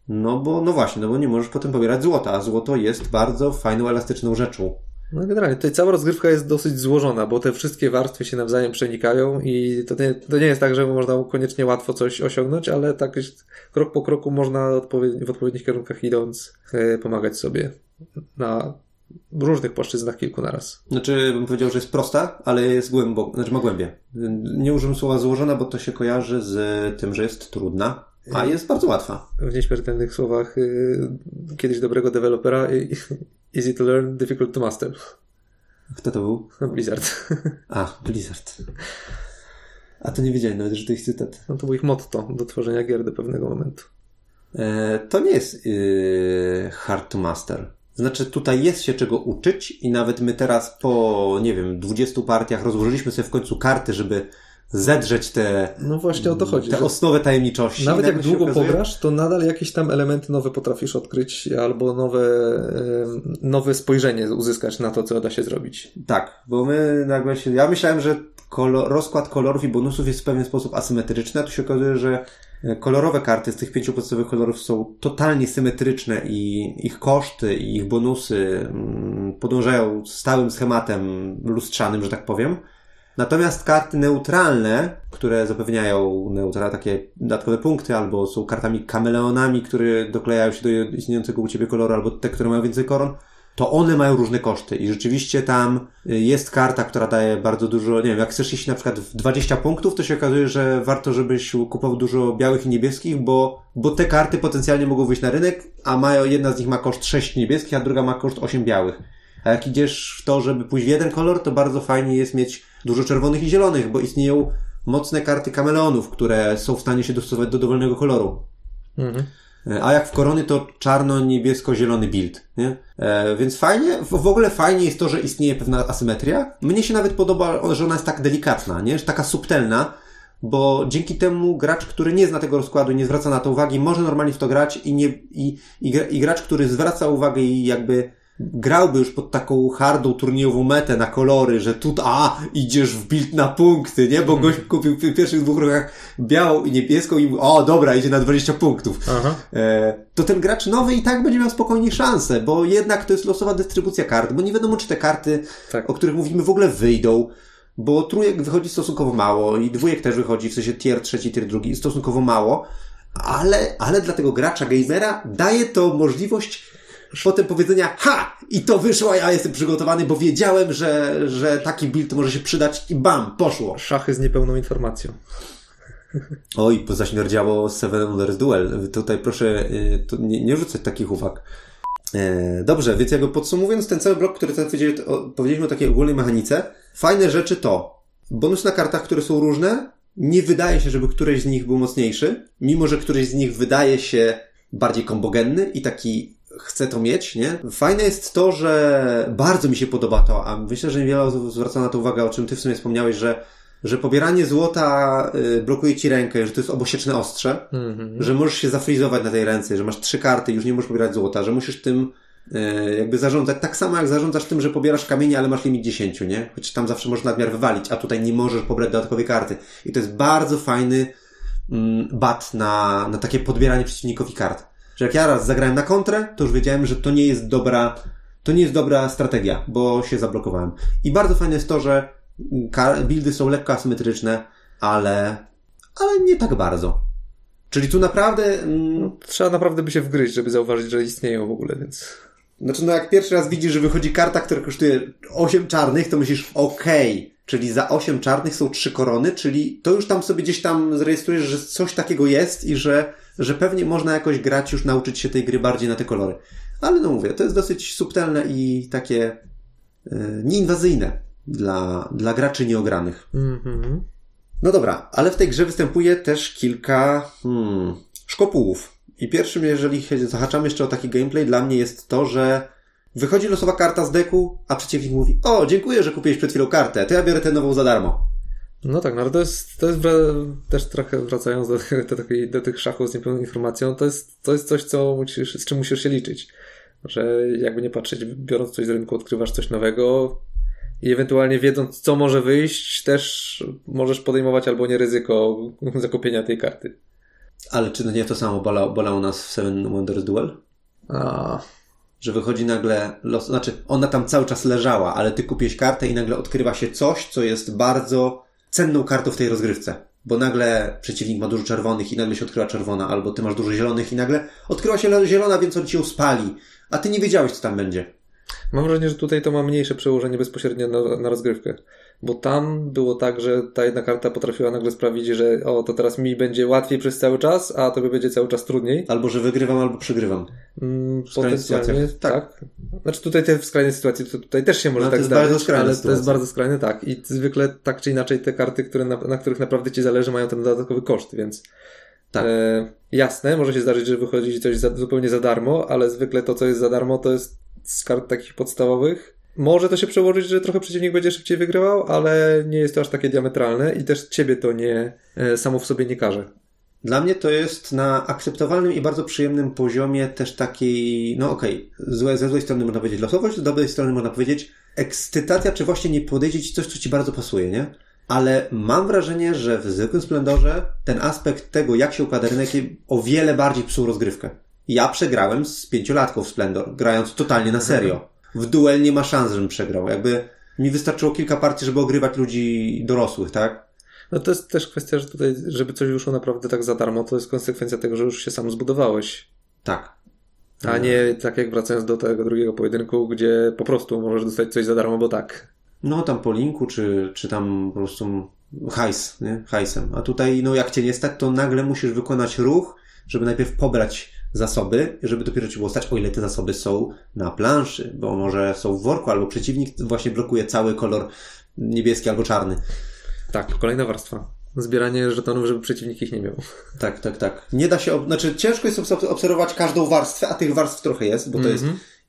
No bo, no właśnie, no bo nie możesz potem pobierać złota, a złoto jest bardzo fajną, elastyczną rzeczą. No generalnie, tutaj cała rozgrywka jest dosyć złożona, bo te wszystkie warstwy się nawzajem przenikają i to nie, to nie jest tak, że można koniecznie łatwo coś osiągnąć, ale tak krok po kroku można odpowiedni, w odpowiednich kierunkach idąc e, pomagać sobie na różnych płaszczyznach kilku naraz. Znaczy, bym powiedział, że jest prosta, ale jest głęboko, znaczy ma głębie. Nie używam słowa złożona, bo to się kojarzy z tym, że jest trudna, a jest bardzo łatwa. w nieśmiertelnych słowach y, kiedyś dobrego dewelopera y, easy to learn, difficult to master. Kto to był? Blizzard. A, Blizzard. A to nie wiedziałem nawet, że to ich cytat. No to był ich motto do tworzenia gier do pewnego momentu. E, to nie jest e, hard to master. Znaczy, tutaj jest się czego uczyć i nawet my teraz po, nie wiem, 20 partiach rozłożyliśmy sobie w końcu karty, żeby zedrzeć te, No właśnie o to chodzi. te że osnowe tajemniczości. Nawet jak długo okazuje- pograsz, to nadal jakieś tam elementy nowe potrafisz odkryć albo nowe, nowe spojrzenie uzyskać na to, co da się zrobić. Tak, bo my nagle się. Ja myślałem, że kolor, rozkład kolorów i bonusów jest w pewien sposób asymetryczny, a tu się okazuje, że e, kolorowe karty z tych pięciu podstawowych kolorów są totalnie symetryczne i ich koszty i ich bonusy mm, podążają stałym schematem lustrzanym, że tak powiem. Natomiast karty neutralne, które zapewniają neutra, takie dodatkowe punkty, albo są kartami kameleonami, które doklejają się do istniejącego u ciebie koloru, albo te, które mają więcej koron, to one mają różne koszty i rzeczywiście tam y, jest karta, która daje bardzo dużo, nie wiem, jak chcesz iść na przykład w 20 punktów, to się okazuje, że warto, żebyś kupował dużo białych i niebieskich, bo, bo te karty potencjalnie mogą wyjść na rynek, a mają, jedna z nich ma koszt 6 niebieskich, a druga ma koszt 8 białych. A jak idziesz w to, żeby pójść w jeden kolor, to bardzo fajnie jest mieć dużo czerwonych i zielonych, bo istnieją mocne karty kameleonów, które są w stanie się dostosować do dowolnego koloru. Mhm. E, A jak w korony to czarno-niebiesko-zielony build, nie? E, więc fajnie, w, w ogóle fajnie jest to, że istnieje pewna asymetria. Mnie się nawet podoba, że ona jest tak delikatna, nie? Że taka subtelna, bo dzięki temu gracz, który nie zna tego rozkładu nie zwraca na to uwagi, może normalnie w to grać i, nie, i, i, i gracz, który zwraca uwagę i jakby grałby już pod taką hardą turniejową metę na kolory, że tu, a, idziesz w build na punkty, nie? Bo gość kupił w pierwszych dwóch ruchach białą i niebieską i mówi, o, dobra, idzie na 20 punktów. E, to ten gracz nowy i tak będzie miał spokojnie szansę, bo jednak to jest losowa dystrybucja kart, bo nie wiadomo, czy te karty, Tak. o których mówimy, w ogóle wyjdą, bo trójek wychodzi stosunkowo mało i dwójek też wychodzi, w sensie tier trzeci, tier drugi, stosunkowo mało, ale, ale dla tego gracza, gamera daje to możliwość potem powiedzenia, ha! I to wyszło, ja jestem przygotowany, bo wiedziałem, że, że taki build może się przydać i bam, poszło. Szachy z niepełną informacją. Oj, bo zaśmierdziało Seven Wonders Duel. Tutaj proszę y, tu nie, nie rzucać takich uwag. E, dobrze, więc jakby podsumowując ten cały blok, który o- powiedzieliśmy o takiej ogólnej mechanice, fajne rzeczy to bonus na kartach, które są różne. Nie wydaje się, żeby któreś z nich był mocniejszy, mimo że któryś z nich wydaje się bardziej kombogenny i taki chce to mieć, nie? Fajne jest to, że bardzo mi się podoba to, a myślę, że niewiele osób zwraca na to uwagę, o czym ty w sumie wspomniałeś, że że pobieranie złota y, blokuje ci rękę, że to jest obosieczne ostrze, Mhm. że możesz się zafrizować na tej ręce, że masz trzy karty i już nie możesz pobierać złota, że musisz tym y, jakby zarządzać, tak samo jak zarządzasz tym, że pobierasz kamienie, ale masz limit 10, nie? Choć tam zawsze możesz nadmiar wywalić, a tutaj nie możesz pobrać dodatkowej karty. I to jest bardzo fajny mm, bat na, na takie podbieranie przeciwnikowi kart. Że jak ja raz zagrałem na kontrę, to już wiedziałem, że to nie jest dobra, to nie jest dobra strategia, bo się zablokowałem. I bardzo fajne jest to, że buildy są lekko asymetryczne, ale, ale nie tak bardzo. Czyli tu naprawdę, mm, Trzeba naprawdę by się wgryźć, żeby zauważyć, że istnieją w ogóle, więc... znaczy no jak pierwszy raz widzisz, że wychodzi karta, która kosztuje 8 czarnych, to myślisz, okej, czyli za 8 czarnych są 3 korony, czyli to już tam sobie gdzieś tam zarejestrujesz, że coś takiego jest i że, że pewnie można jakoś grać, już nauczyć się tej gry bardziej na te kolory. Ale no mówię, to jest dosyć subtelne i takie e, nieinwazyjne dla, dla graczy nieogranych. Mhm. No dobra, ale w tej grze występuje też kilka hmm, szkopułów. I pierwszym, jeżeli zahaczamy jeszcze o taki gameplay, dla mnie jest to, że wychodzi losowa karta z deku, a przeciwnik mówi, o, dziękuję, że kupiłeś przed chwilą kartę, to ja biorę tę nową za darmo. No tak, no ale to jest, to jest też trochę wracając do, do, do tych szachów z niepełną informacją, to jest, to jest coś, co musisz, z czym musisz się liczyć. Że jakby nie patrzeć, biorąc coś z rynku, odkrywasz coś nowego i ewentualnie wiedząc, co może wyjść, też możesz podejmować albo nie ryzyko zakupienia tej karty. Ale czy to nie to samo bola, bolało nas w Seven Wonders Duel? A, Że wychodzi nagle los, znaczy ona tam cały czas leżała, ale ty kupiłeś kartę i nagle odkrywa się coś, co jest bardzo cenną kartą w tej rozgrywce. Bo nagle przeciwnik ma dużo czerwonych i nagle się odkryła czerwona, albo ty masz dużo zielonych i nagle odkryła się zielona, więc on ci ją spali. A ty nie wiedziałeś, co tam będzie. Mam wrażenie, że tutaj to ma mniejsze przełożenie bezpośrednio na, na rozgrywkę. Bo tam było tak, że ta jedna karta potrafiła nagle sprawić, że o, to teraz mi będzie łatwiej przez cały czas, a tobie będzie cały czas trudniej. Albo, że wygrywam, albo przegrywam. Mm, Potencjalnie, sytuacjach. tak. Znaczy tutaj te w skrajnej sytuacji, to tutaj też się może No, tak zdarzyć, ale to jest bardzo skrajne, tak. I zwykle tak czy inaczej te karty, które na, na których naprawdę ci zależy, mają ten dodatkowy koszt, więc Tak. e, jasne, może się zdarzyć, że wychodzi coś za, zupełnie za darmo, ale zwykle to, co jest za darmo, to jest z kart takich podstawowych. Może to się przełożyć, że trochę przeciwnik będzie szybciej wygrywał, ale nie jest to aż takie diametralne i też ciebie to nie e, samo w sobie nie każe. Dla mnie to jest na akceptowalnym i bardzo przyjemnym poziomie też takiej, no okej, złe, ze złej strony można powiedzieć losowość, z dobrej strony można powiedzieć ekscytacja, czy właśnie nie podejdzie ci coś, co ci bardzo pasuje, nie? Ale mam wrażenie, że w zwykłym Splendorze ten aspekt tego, jak się układa rynek, o wiele bardziej psuł rozgrywkę. Ja przegrałem z pięciolatką w Splendor, grając totalnie na serio. W duel nie ma szans, żebym przegrał. Jakby mi wystarczyło kilka partii, żeby ogrywać ludzi dorosłych, tak? No to jest też kwestia, że tutaj, żeby coś wyszło naprawdę tak za darmo, to jest konsekwencja tego, że już się sam zbudowałeś. Tak. A nie tak jak wracając do tego drugiego pojedynku, gdzie po prostu możesz dostać coś za darmo, bo tak. No tam po linku, czy, czy tam po prostu hajs, nie? Hajsem. A tutaj, no jak cię nie stać, to nagle musisz wykonać ruch, żeby najpierw pobrać zasoby, żeby dopiero ci było stać, o ile te zasoby są na planszy, bo może są w worku, albo przeciwnik właśnie blokuje cały kolor niebieski albo czarny. Tak, kolejna warstwa. Zbieranie żetonów, żeby przeciwnik ich nie miał. Tak, tak, tak. Nie da się, znaczy ciężko jest obs- obserwować każdą warstwę, a tych warstw trochę jest, bo to jest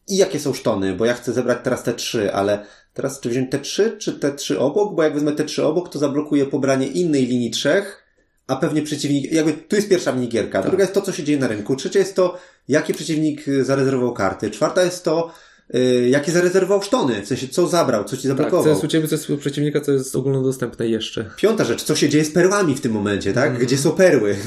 i jakie są sztony, bo ja chcę zebrać teraz te trzy, ale teraz czy wziąć te trzy, czy te trzy obok, bo jak wezmę te trzy obok, to zablokuje pobranie innej linii trzech, a pewnie przeciwnik, jakby tu jest pierwsza minigierka, druga jest to, co się dzieje na rynku, trzecia jest to, jaki przeciwnik y, zarezerwował karty, czwarta jest to, y, jakie zarezerwował sztony, w sensie co zabrał, co ci Tak, zablokował. co jest u ciebie, co jest u przeciwnika, co jest ogólnodostępne jeszcze. Piąta rzecz, co się dzieje z perłami w tym momencie, tak? Gdzie są perły?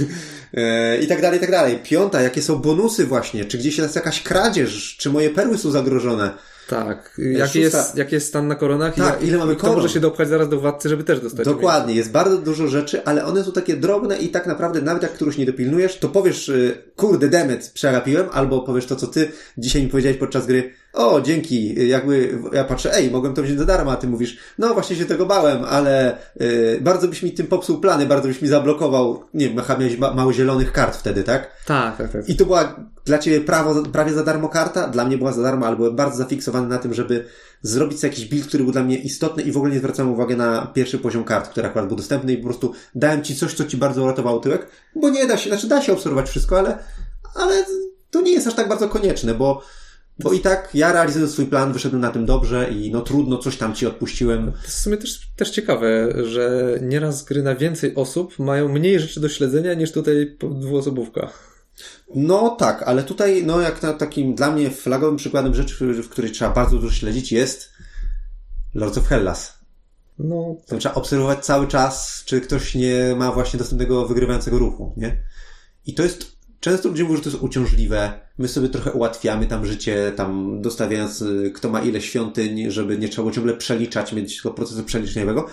E, I tak dalej, i tak dalej. Piąta, jakie są bonusy właśnie? Czy gdzieś jest jakaś kradzież? Czy moje perły są zagrożone? Tak. Jaki szósta- jest, jaki jest stan na koronach? i Tak, jak- ile mamy i koron? może się dopchać zaraz do władcy, żeby też dostać Dokładnie, jest bardzo dużo rzeczy, ale one są takie drobne i tak naprawdę nawet jak któryś nie dopilnujesz, to powiesz, y, kurde, demet, przegapiłem, albo powiesz to, co ty dzisiaj mi powiedziałeś podczas gry, o, dzięki, jakby, ja patrzę, ej, mogłem to wziąć za darmo, a ty mówisz, no właśnie się tego bałem, ale y, bardzo byś mi tym popsuł plany, bardzo byś mi zablokował, nie wiem, miałeś ma- mało zielonych kart wtedy, tak? Tak, tak, tak. I to była dla ciebie prawo, prawie za darmo karta, dla mnie była za darmo, ale byłem bardzo zafiksowany na tym, żeby zrobić jakiś build, który był dla mnie istotny i w ogóle nie zwracałem uwagi na pierwszy poziom kart, który akurat był dostępny i po prostu dałem ci coś, co ci bardzo uratowało tyłek, bo nie da się, znaczy da się obserwować wszystko, ale, ale to nie jest aż tak bardzo konieczne, bo, bo i tak ja realizując swój plan wyszedłem na tym dobrze i no trudno, coś tam ci odpuściłem. To jest w sumie też, też ciekawe, że nieraz gry na więcej osób mają mniej rzeczy do śledzenia niż tutaj dwuosobówka. No tak, ale tutaj, no jak na takim dla mnie flagowym przykładem rzeczy, w której trzeba bardzo dużo śledzić jest Lords of Hellas. No, To trzeba obserwować cały czas, czy ktoś nie ma właśnie dostępnego wygrywającego ruchu, nie? I to jest, często ludzie mówią, że to jest uciążliwe. My sobie trochę ułatwiamy tam życie, tam dostawiając, y, kto ma ile świątyń, żeby nie trzeba było ciągle przeliczać, mieć tego procesu przeliczeniowego.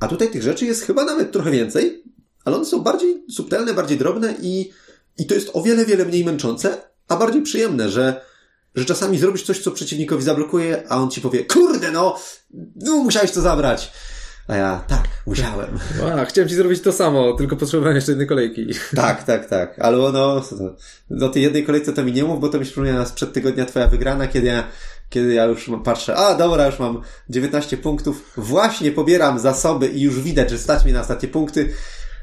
A tutaj tych rzeczy jest chyba nawet trochę więcej, ale one są bardziej subtelne, bardziej drobne i, i to jest o wiele, wiele mniej męczące, a bardziej przyjemne, że, że czasami zrobisz coś, co przeciwnikowi zablokuje, a on ci powie, kurde no, no musiałeś to zabrać. A ja, tak, musiałem. a, chciałem ci zrobić to samo, tylko potrzebowałem jeszcze jednej kolejki. Tak, tak, tak. Ale no, do tej jednej kolejce to mi nie mów, bo to mi przypomina sprzed tygodnia twoja wygrana, kiedy ja, kiedy ja już patrzę, a dobra, już mam 19 punktów, właśnie pobieram zasoby i już widać, że stać mi na ostatnie punkty.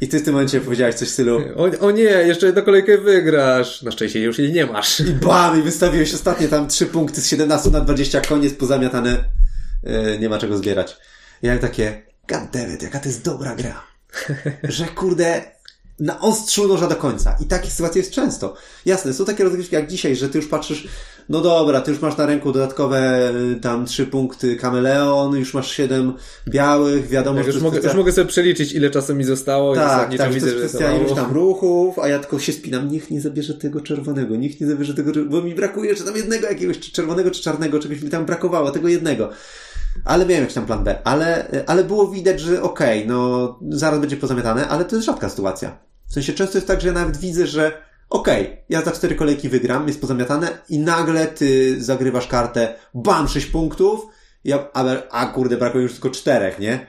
I ty w tym momencie powiedziałeś coś w stylu, O, o nie, jeszcze jedną kolejkę wygrasz. Na szczęście już jej nie masz. i bam, i wystawiłeś ostatnie tam 3 punkty z 17 na 20, koniec pozamiatane, yy, nie ma czego zbierać. Ja takie, god damn it, jaka to jest dobra gra. Że kurde, na ostrzu noża do końca. I takich sytuacji jest często. Jasne, są takie rozgrywki jak dzisiaj, że ty już patrzysz, no dobra, ty już masz na ręku dodatkowe y, tam trzy punkty kameleon, już masz siedem białych, wiadomo, Jak że już, mogę, już mogę sobie przeliczyć, ile czasu mi zostało i tak, zasadniczo tak, widzę, jest że kwestia iluś mało. tam ruchów, a ja tylko się spinam, niech nie zabierze tego czerwonego, niech nie zabierze tego, bo mi brakuje czy tam jednego jakiegoś, czy czerwonego, czy czarnego, czegoś mi tam brakowało, tego jednego. Ale miałem jakiś tam plan B, ale, ale było widać, że okej, no zaraz będzie pozamiatane, ale to jest rzadka sytuacja. W sensie często jest tak, że ja nawet widzę, że okej, ja za cztery kolejki wygram, jest pozamiatane i nagle ty zagrywasz kartę, bam, sześć punktów, ja, a, a kurde, brakuje już tylko czterech, nie?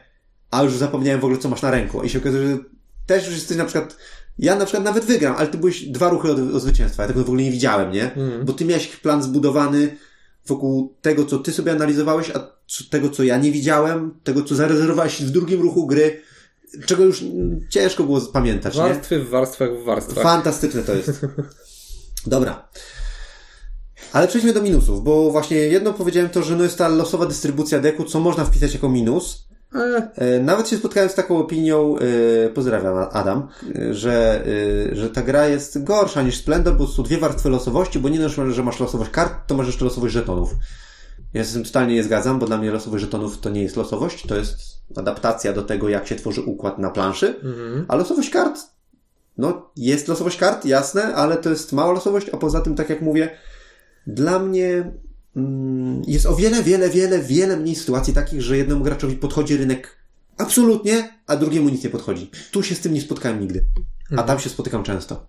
A już zapomniałem w ogóle, co masz na ręku. I się okazuje, że też już jesteś na przykład, ja na przykład nawet wygram, ale ty byłeś dwa ruchy od, od zwycięstwa. Ja tego w ogóle nie widziałem, nie? Mhm. Bo ty miałeś plan zbudowany wokół tego, co ty sobie analizowałeś, a tego, co ja nie widziałem, tego, co zarezerwowałeś w drugim ruchu gry, czego już ciężko było pamiętać, nie? Warstwy w warstwach w warstwach. Fantastyczne to jest. Dobra. Ale przejdźmy do minusów, bo właśnie jedno powiedziałem to, że no jest ta losowa dystrybucja deku, co można wpisać jako minus. E, Nawet się spotkałem z taką opinią, e, pozdrawiam Adam, e, że, że ta gra jest gorsza niż Splendor, bo są dwie warstwy losowości, bo nie dość, że masz losowość kart, to masz jeszcze losowość żetonów. Ja się z tym totalnie nie zgadzam, bo dla mnie losowość żetonów to nie jest losowość, to jest adaptacja do tego, jak się tworzy układ na planszy. mhm. A losowość kart, no jest losowość kart, jasne, ale to jest mała losowość, a poza tym, tak jak mówię, dla mnie jest o wiele, wiele, wiele, wiele mniej sytuacji takich, że jednemu graczowi podchodzi rynek absolutnie, a drugiemu nic nie podchodzi. Tu się z tym nie spotkałem nigdy, a tam się spotykam często.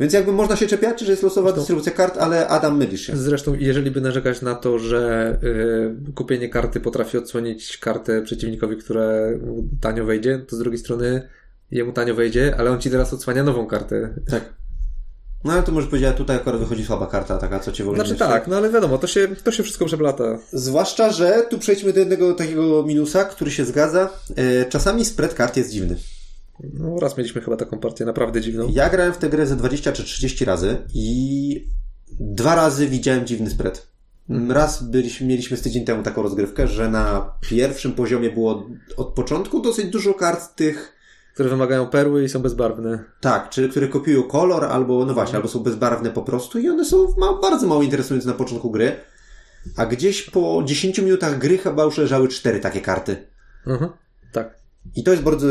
Więc jakby można się czepiać, że jest losowa dystrybucja kart, ale Adam mylisz się. Zresztą, jeżeli by narzekać na to, że y, kupienie karty potrafi odsłonić kartę przeciwnikowi, która mu tanio wejdzie, to z drugiej strony jemu tanio wejdzie, ale on ci teraz odsłania nową kartę. Tak. No ale to może powiedzieć, tutaj akurat wychodzi słaba karta, taka, co cię w ogóle Znaczy tak, no ale wiadomo, to się, to się wszystko przeplata. Zwłaszcza, że tu przejdźmy do jednego takiego minusa, który się zgadza. E, Czasami spread kart jest dziwny. No raz mieliśmy chyba taką partię naprawdę dziwną. Ja grałem w tę grę ze 20 czy 30 razy i dwa razy widziałem dziwny spread. Raz byliśmy, mieliśmy z tydzień temu taką rozgrywkę, że na pierwszym poziomie było od początku dosyć dużo kart tych, Które wymagają perły i są bezbarwne. tak, czy które kopiują kolor, albo, no właśnie, albo są bezbarwne po prostu i one są ma, bardzo mało interesujące na początku gry. A gdzieś po 10 minutach gry chyba już leżały cztery takie karty. Mhm. Tak. I to jest bardzo,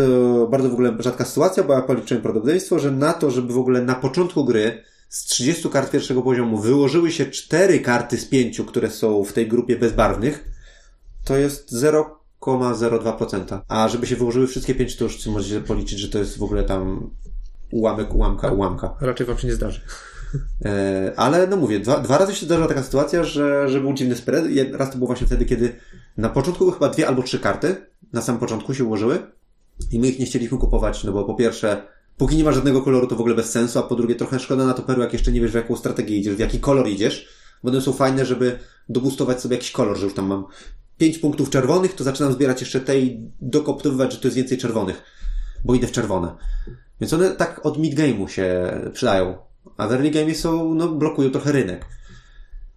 bardzo w ogóle rzadka sytuacja, bo ja policzyłem prawdopodobieństwo, że na to, żeby w ogóle na początku gry z 30 kart pierwszego poziomu wyłożyły się 4 karty z 5, które są w tej grupie bezbarwnych, to jest 0,02%. A żeby się wyłożyły wszystkie 5, to już możecie policzyć, że to jest w ogóle tam ułamek, ułamka, ułamka. Raczej wam się nie zdarzy. E, ale no mówię, dwa, dwa razy się zdarzyła taka sytuacja, że, że był dziwny spread. Raz to było właśnie wtedy, kiedy na początku były chyba dwie albo trzy karty, na samym początku się ułożyły i my ich nie chcieliśmy kupować, no bo po pierwsze, póki nie ma żadnego koloru, to w ogóle bez sensu, a po drugie, trochę szkoda na to perły, jak jeszcze nie wiesz, w jaką strategię idziesz, w jaki kolor idziesz, bo one są fajne, żeby dobustować sobie jakiś kolor, że już tam mam pięć punktów czerwonych, to zaczynam zbierać jeszcze te i dokoptowywać, że to jest więcej czerwonych, bo idę w czerwone. Więc one tak od mid-game'u się przydają. A w early game są, no, blokują trochę rynek.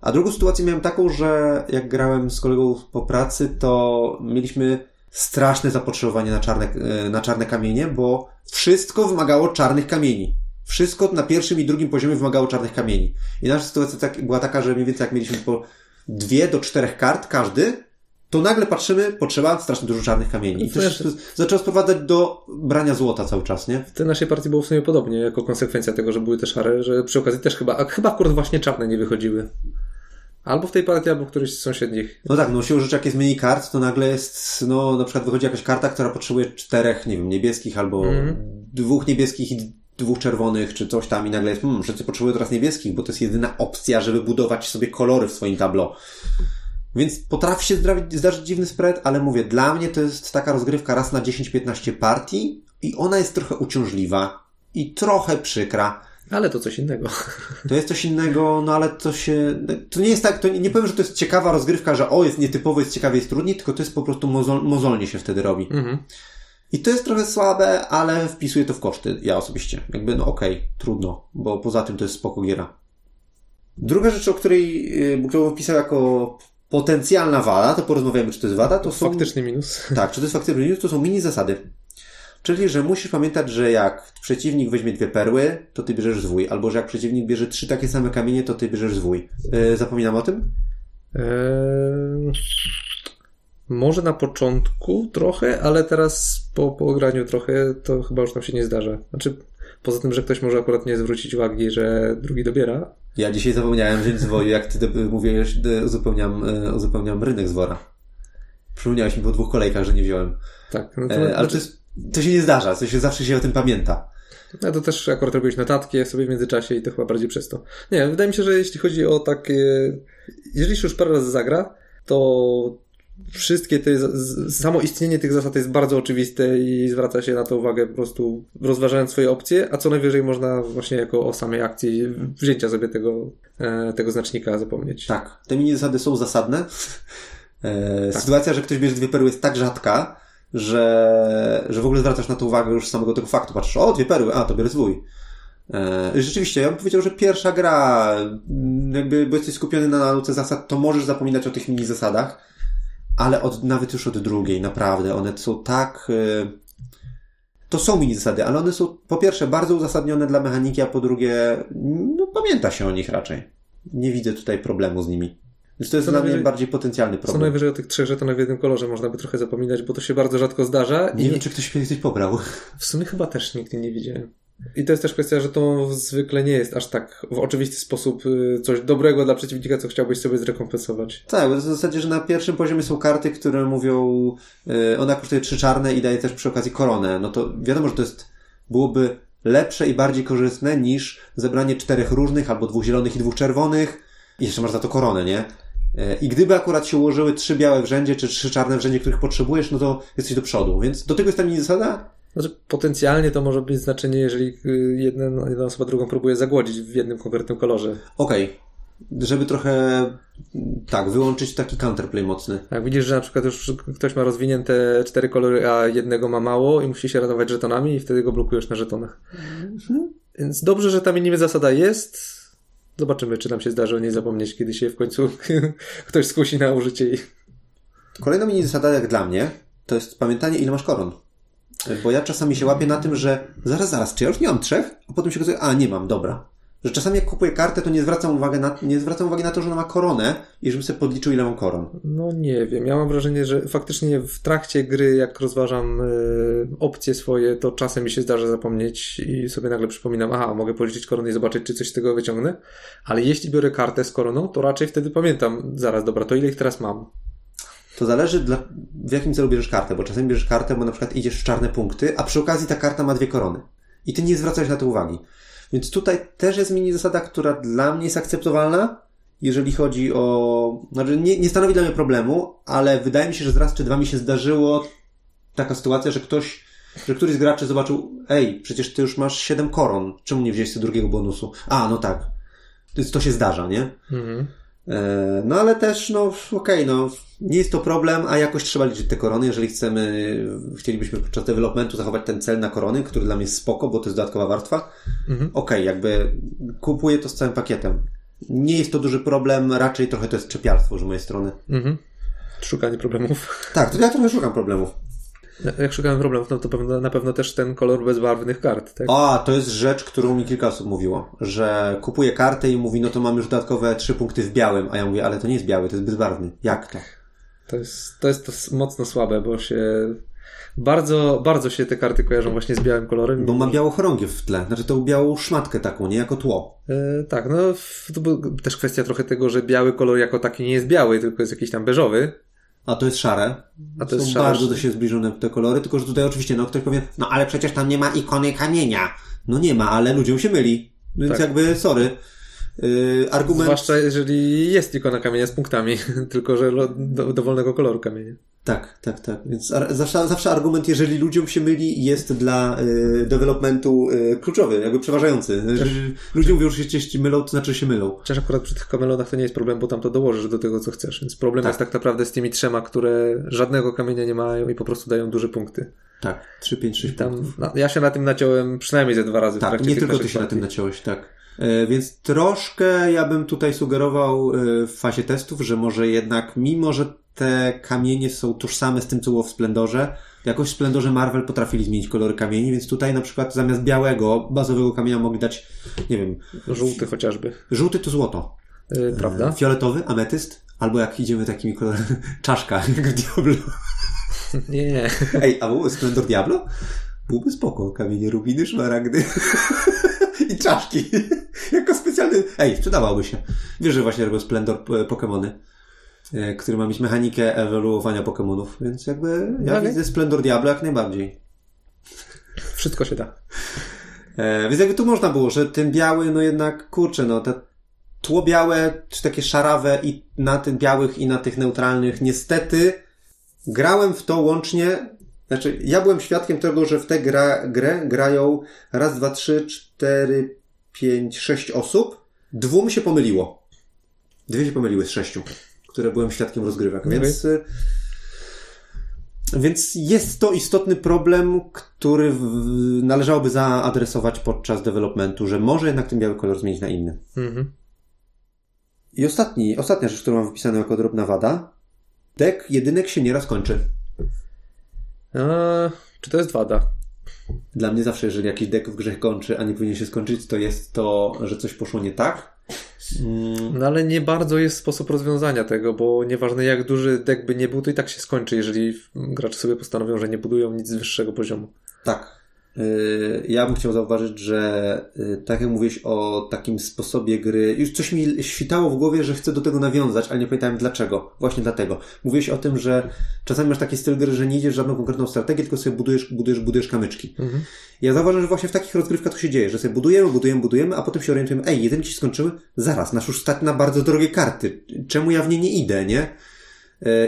A drugą sytuację miałem taką, że jak grałem z kolegą po pracy, to mieliśmy straszne zapotrzebowanie na czarne, e, na czarne kamienie, bo wszystko wymagało czarnych kamieni. Wszystko na pierwszym i drugim poziomie wymagało czarnych kamieni. I nasza sytuacja tak, była taka, że mniej więcej jak mieliśmy po dwie do czterech kart każdy, to nagle patrzymy, potrzeba strasznie dużo czarnych kamieni. I to się zaczęło sprowadzać do brania złota cały czas, nie? W tej naszej partii było w sumie podobnie, jako konsekwencja tego, że były te szare, że przy okazji też chyba, a chyba akurat właśnie czarne nie wychodziły. Albo w tej partii, albo w którejś z sąsiednich. No tak, no siłą rzeczy jak jest mniej kart, to nagle jest, no na przykład wychodzi jakaś karta, która potrzebuje czterech, nie wiem, niebieskich albo Mhm. dwóch niebieskich i dwóch czerwonych, czy coś tam i nagle jest, hmm, wszyscy potrzebują teraz niebieskich, bo to jest jedyna opcja, żeby budować sobie kolory w swoim tableau. Więc potrafi się zdarzyć, zdarzyć dziwny spread, ale mówię, dla mnie to jest taka rozgrywka raz na 10-15 partii i ona jest trochę uciążliwa i trochę przykra. Ale to coś innego. To jest coś innego, no ale to się. To nie jest tak, to nie, nie powiem, że to jest ciekawa rozgrywka, że o, jest nietypowo, jest ciekawie, jest trudniej, tylko to jest po prostu mozol, mozolnie się wtedy robi. Mhm. I to jest trochę słabe, ale wpisuję to w koszty, ja osobiście. Jakby, no okej, trudno, bo poza tym to jest spoko giera. Druga rzecz, o której, yy, którą wpisał jako potencjalna wada, to porozmawiamy, czy to jest wada, to są... Faktyczny minus. Tak, czy to jest faktyczny minus, to są mini zasady. Czyli, że musisz pamiętać, że jak przeciwnik weźmie dwie perły, to ty bierzesz zwój. Albo, że jak przeciwnik bierze trzy takie same kamienie, to ty bierzesz zwój. Yy, zapominam o tym? Eee, może na początku trochę, ale teraz po, po graniu trochę to chyba już nam się nie zdarza. Znaczy, poza tym, że ktoś może akurat nie zwrócić uwagi, że drugi dobiera. Ja dzisiaj zapomniałem wziąć zwoju, jak ty do- mówiłeś, do- uzupełniam, yy, uzupełniam rynek z wora. Przypomniałeś mi po dwóch kolejkach, że nie wziąłem. Tak, no to, E, ale to, jest, to się nie zdarza, to się zawsze się o tym pamięta. no to też akurat robiłeś notatki sobie w międzyczasie i to chyba bardziej przez to. Nie, wydaje mi się, że jeśli chodzi o takie... Jeżeli się już parę razy zagra, to wszystkie te, samo istnienie tych zasad jest bardzo oczywiste i zwraca się na to uwagę po prostu rozważając swoje opcje, a co najwyżej można właśnie jako o samej akcji wzięcia sobie tego, e, tego znacznika zapomnieć. Tak, te mini zasady są zasadne. E, Sytuacja, że ktoś bierze dwie perły jest tak rzadka, że, że w ogóle zwracasz na to uwagę już z samego tego faktu. Patrzysz, o, dwie perły, a, to biorę zwój. E, rzeczywiście, ja bym powiedział, że pierwsza gra, jakby, bo jesteś skupiony na nauce zasad, to możesz zapominać o tych mini zasadach, ale od, nawet już od drugiej, naprawdę, one są tak, e, to są mini zasady, ale one są po pierwsze bardzo uzasadnione dla mechaniki, a po drugie, no, pamięta się o nich raczej. Nie widzę tutaj problemu z nimi. Więc to jest Co dla mnie bardziej potencjalny Co problem. najwyżej o tych trzech żetonach w jednym kolorze można by trochę zapominać, bo to się bardzo rzadko zdarza Nie i wiem, czy ktoś kiedyś pobrał. w sumie chyba też nigdy nie widziałem. I to jest też kwestia, że to zwykle nie jest aż tak w oczywisty sposób y, coś dobrego dla przeciwnika, co chciałbyś sobie zrekompensować. Tak, bo to w zasadzie, że na pierwszym poziomie są karty, które mówią, yy, ona kosztuje trzy czarne i daje też przy okazji koronę. No to wiadomo, że to jest, byłoby lepsze i bardziej korzystne niż zebranie czterech różnych, albo dwóch zielonych i dwóch czerwonych. I jeszcze masz za to koronę, nie? Yy, I gdyby akurat się ułożyły trzy białe w rzędzie, czy trzy czarne w rzędzie, których potrzebujesz, no to jesteś do przodu. Więc do tego jest ta mini zasada. Znaczy, potencjalnie to może mieć znaczenie, jeżeli y, jedna, jedna osoba drugą próbuje zagłodzić w jednym konkretnym kolorze. Okej. Żeby trochę tak, wyłączyć taki counterplay mocny. Jak widzisz, że na przykład już ktoś ma rozwinięte cztery kolory, a jednego ma mało i musi się ratować żetonami i wtedy go blokujesz na żetonach. Więc dobrze, że ta mini zasada jest. Zobaczymy, czy nam się zdarzy o niej zapomnieć, kiedy się w końcu ktoś skusi na użycie jej. Kolejna mini zasada, jak dla mnie, to jest pamiętanie, ile masz koron. Bo ja czasami się łapię na tym, że zaraz, zaraz, czy ja już nie mam trzech? A potem się okazuje, a nie mam, dobra. Że czasami jak kupuję kartę, to nie zwracam uwagi na, nie zwracam uwagi na to, że ona ma koronę i żebym sobie podliczył, ile mam koron. No nie wiem, ja mam wrażenie, że faktycznie w trakcie gry, jak rozważam y, opcje swoje, to czasem mi się zdarza zapomnieć i sobie nagle przypominam, aha, mogę policzyć koronę i zobaczyć, czy coś z tego wyciągnę. Ale jeśli biorę kartę z koroną, to raczej wtedy pamiętam, zaraz, dobra, to ile ich teraz mam? To zależy dla, w jakim celu bierzesz kartę, bo czasami bierzesz kartę, bo na przykład idziesz w czarne punkty, a przy okazji ta karta ma dwie korony. I ty nie zwracałeś na to uwagi. Więc tutaj też jest mini zasada, która dla mnie jest akceptowalna, jeżeli chodzi o. Znaczy, nie, nie stanowi dla mnie problemu, ale wydaje mi się, że raz czy dwa mi się zdarzyło taka sytuacja, że ktoś, że któryś z graczy zobaczył, ej, przecież ty już masz 7 koron, czemu nie wziąłeś drugiego bonusu? A, no tak. To, to się zdarza, nie? Mhm. E, No ale też, no okej, no nie jest to problem, a jakoś trzeba liczyć te korony, jeżeli chcemy, chcielibyśmy podczas developmentu zachować ten cel na korony, który dla mnie jest spoko, bo to jest dodatkowa warstwa. Mhm. Okej, jakby kupuję to z całym pakietem. Nie jest to duży problem, raczej trochę to jest czepialstwo z mojej strony. Mhm. Szukanie problemów. Tak, to ja trochę szukam problemów. Jak szukałem problemów, no to pewno, na pewno też ten kolor bezbarwnych kart, tak? A, to jest rzecz, którą mi kilka osób mówiło, że kupuje kartę i mówi, no to mam już dodatkowe trzy punkty w białym, a ja mówię, ale to nie jest biały, to jest bezbarwny. Jak to? To jest, to jest to mocno słabe, bo się bardzo, bardzo się te karty kojarzą właśnie z białym kolorem. Bo ma białą chorągiew w tle, znaczy tą białą szmatkę taką, nie jako tło. E, tak, no to też kwestia trochę tego, że biały kolor jako taki nie jest biały, tylko jest jakiś tam beżowy. A to jest szare. A to Są jest szare. bardzo do siebie zbliżone te kolory, tylko że tutaj oczywiście, no ktoś powie, no ale przecież tam nie ma ikony kamienia. No nie ma, ale ludziom się myli. Więc Tak. jakby, sorry. Yy, argument... Zwłaszcza jeżeli jest ikona kamienia z punktami, tylko że do, dowolnego koloru kamienia. Tak, tak, tak. Więc zawsze, zawsze argument, jeżeli ludziom się myli, jest dla y, developmentu y, kluczowy, jakby przeważający. Że Ludzie mówią, że się ci mylą, to znaczy się mylą. Chociaż akurat przy tych kamelonach to nie jest problem, bo tam to dołożysz do tego, co chcesz. Więc problem Tak. jest tak naprawdę z tymi trzema, które żadnego kamienia nie mają i po prostu dają duże punkty. Tak, 3, 5, 6 Tam, punktów. no, ja się na tym naciąłem przynajmniej ze dwa razy w Tak, trakcie nie tylko ty się na partii. tym naciąłeś, tak. E, Więc troszkę ja bym tutaj sugerował e, w fazie testów, że może jednak, mimo że te kamienie są tożsame z tym, co było w Splendorze, jakoś w Splendorze Marvel potrafili zmienić kolory kamieni, więc tutaj na przykład zamiast białego, bazowego kamienia mogli dać, nie wiem, Żółty chociażby. żółty to złoto, Yy, prawda? fioletowy, ametyst, albo jak idziemy takimi kolorami, czaszka, jak w Diablo. Nie. Ej, a byłby Splendor Diablo? Byłby spoko. Kamienie rubiny, szmaragdy i czaszki. jako specjalny... Ej, sprzedawałby się. Wiesz, że właśnie robią Splendor e, Pokémony, e, który ma mieć mechanikę ewoluowania Pokémonów, więc jakby ja widzę Splendor Diablo jak najbardziej. Wszystko się da. E, więc jakby tu można było, że ten biały, no jednak, kurczę, no te tło białe, czy takie szarawe i na tych białych i na tych neutralnych, niestety grałem w to łącznie, znaczy ja byłem świadkiem tego, że w tę gra, grę grają raz, dwa, trzy, cztery, pięć, sześć osób. Dwóm się pomyliło. Dwie się pomyliły z sześciu, które byłem świadkiem rozgrywek, Okej. więc... y, Więc jest to istotny problem, który należałoby zaadresować podczas developmentu, że może jednak ten biały kolor zmienić na inny. Mhm. I ostatni, ostatnia rzecz, którą mam wypisaną jako drobna wada. Deck jedynek się nieraz kończy. A, czy to jest wada? Dla mnie zawsze, jeżeli jakiś deck w grze kończy, a nie powinien się skończyć, to jest to, że coś poszło nie tak. Mm, No ale nie bardzo jest sposób rozwiązania tego, bo nieważne jak duży deck by nie był, to i tak się skończy, jeżeli gracze sobie postanowią, że nie budują nic wyższego poziomu. tak. Yy, Ja bym chciał zauważyć, że yy, tak jak mówiłeś o takim sposobie gry, już coś mi świtało w głowie, że chcę do tego nawiązać, ale nie pamiętałem dlaczego. Właśnie dlatego. Mówiłeś o tym, że czasami masz taki styl gry, że nie idziesz w żadną konkretną strategię, tylko sobie budujesz, budujesz, budujesz kamyczki. Mhm. Ja zauważam, że właśnie w takich rozgrywkach to się dzieje, że sobie budujemy, budujemy, budujemy, a potem się orientujemy, ej, jedynki się skończyły, zaraz, nasz już stać na bardzo drogie karty. Czemu ja w nie nie idę, nie?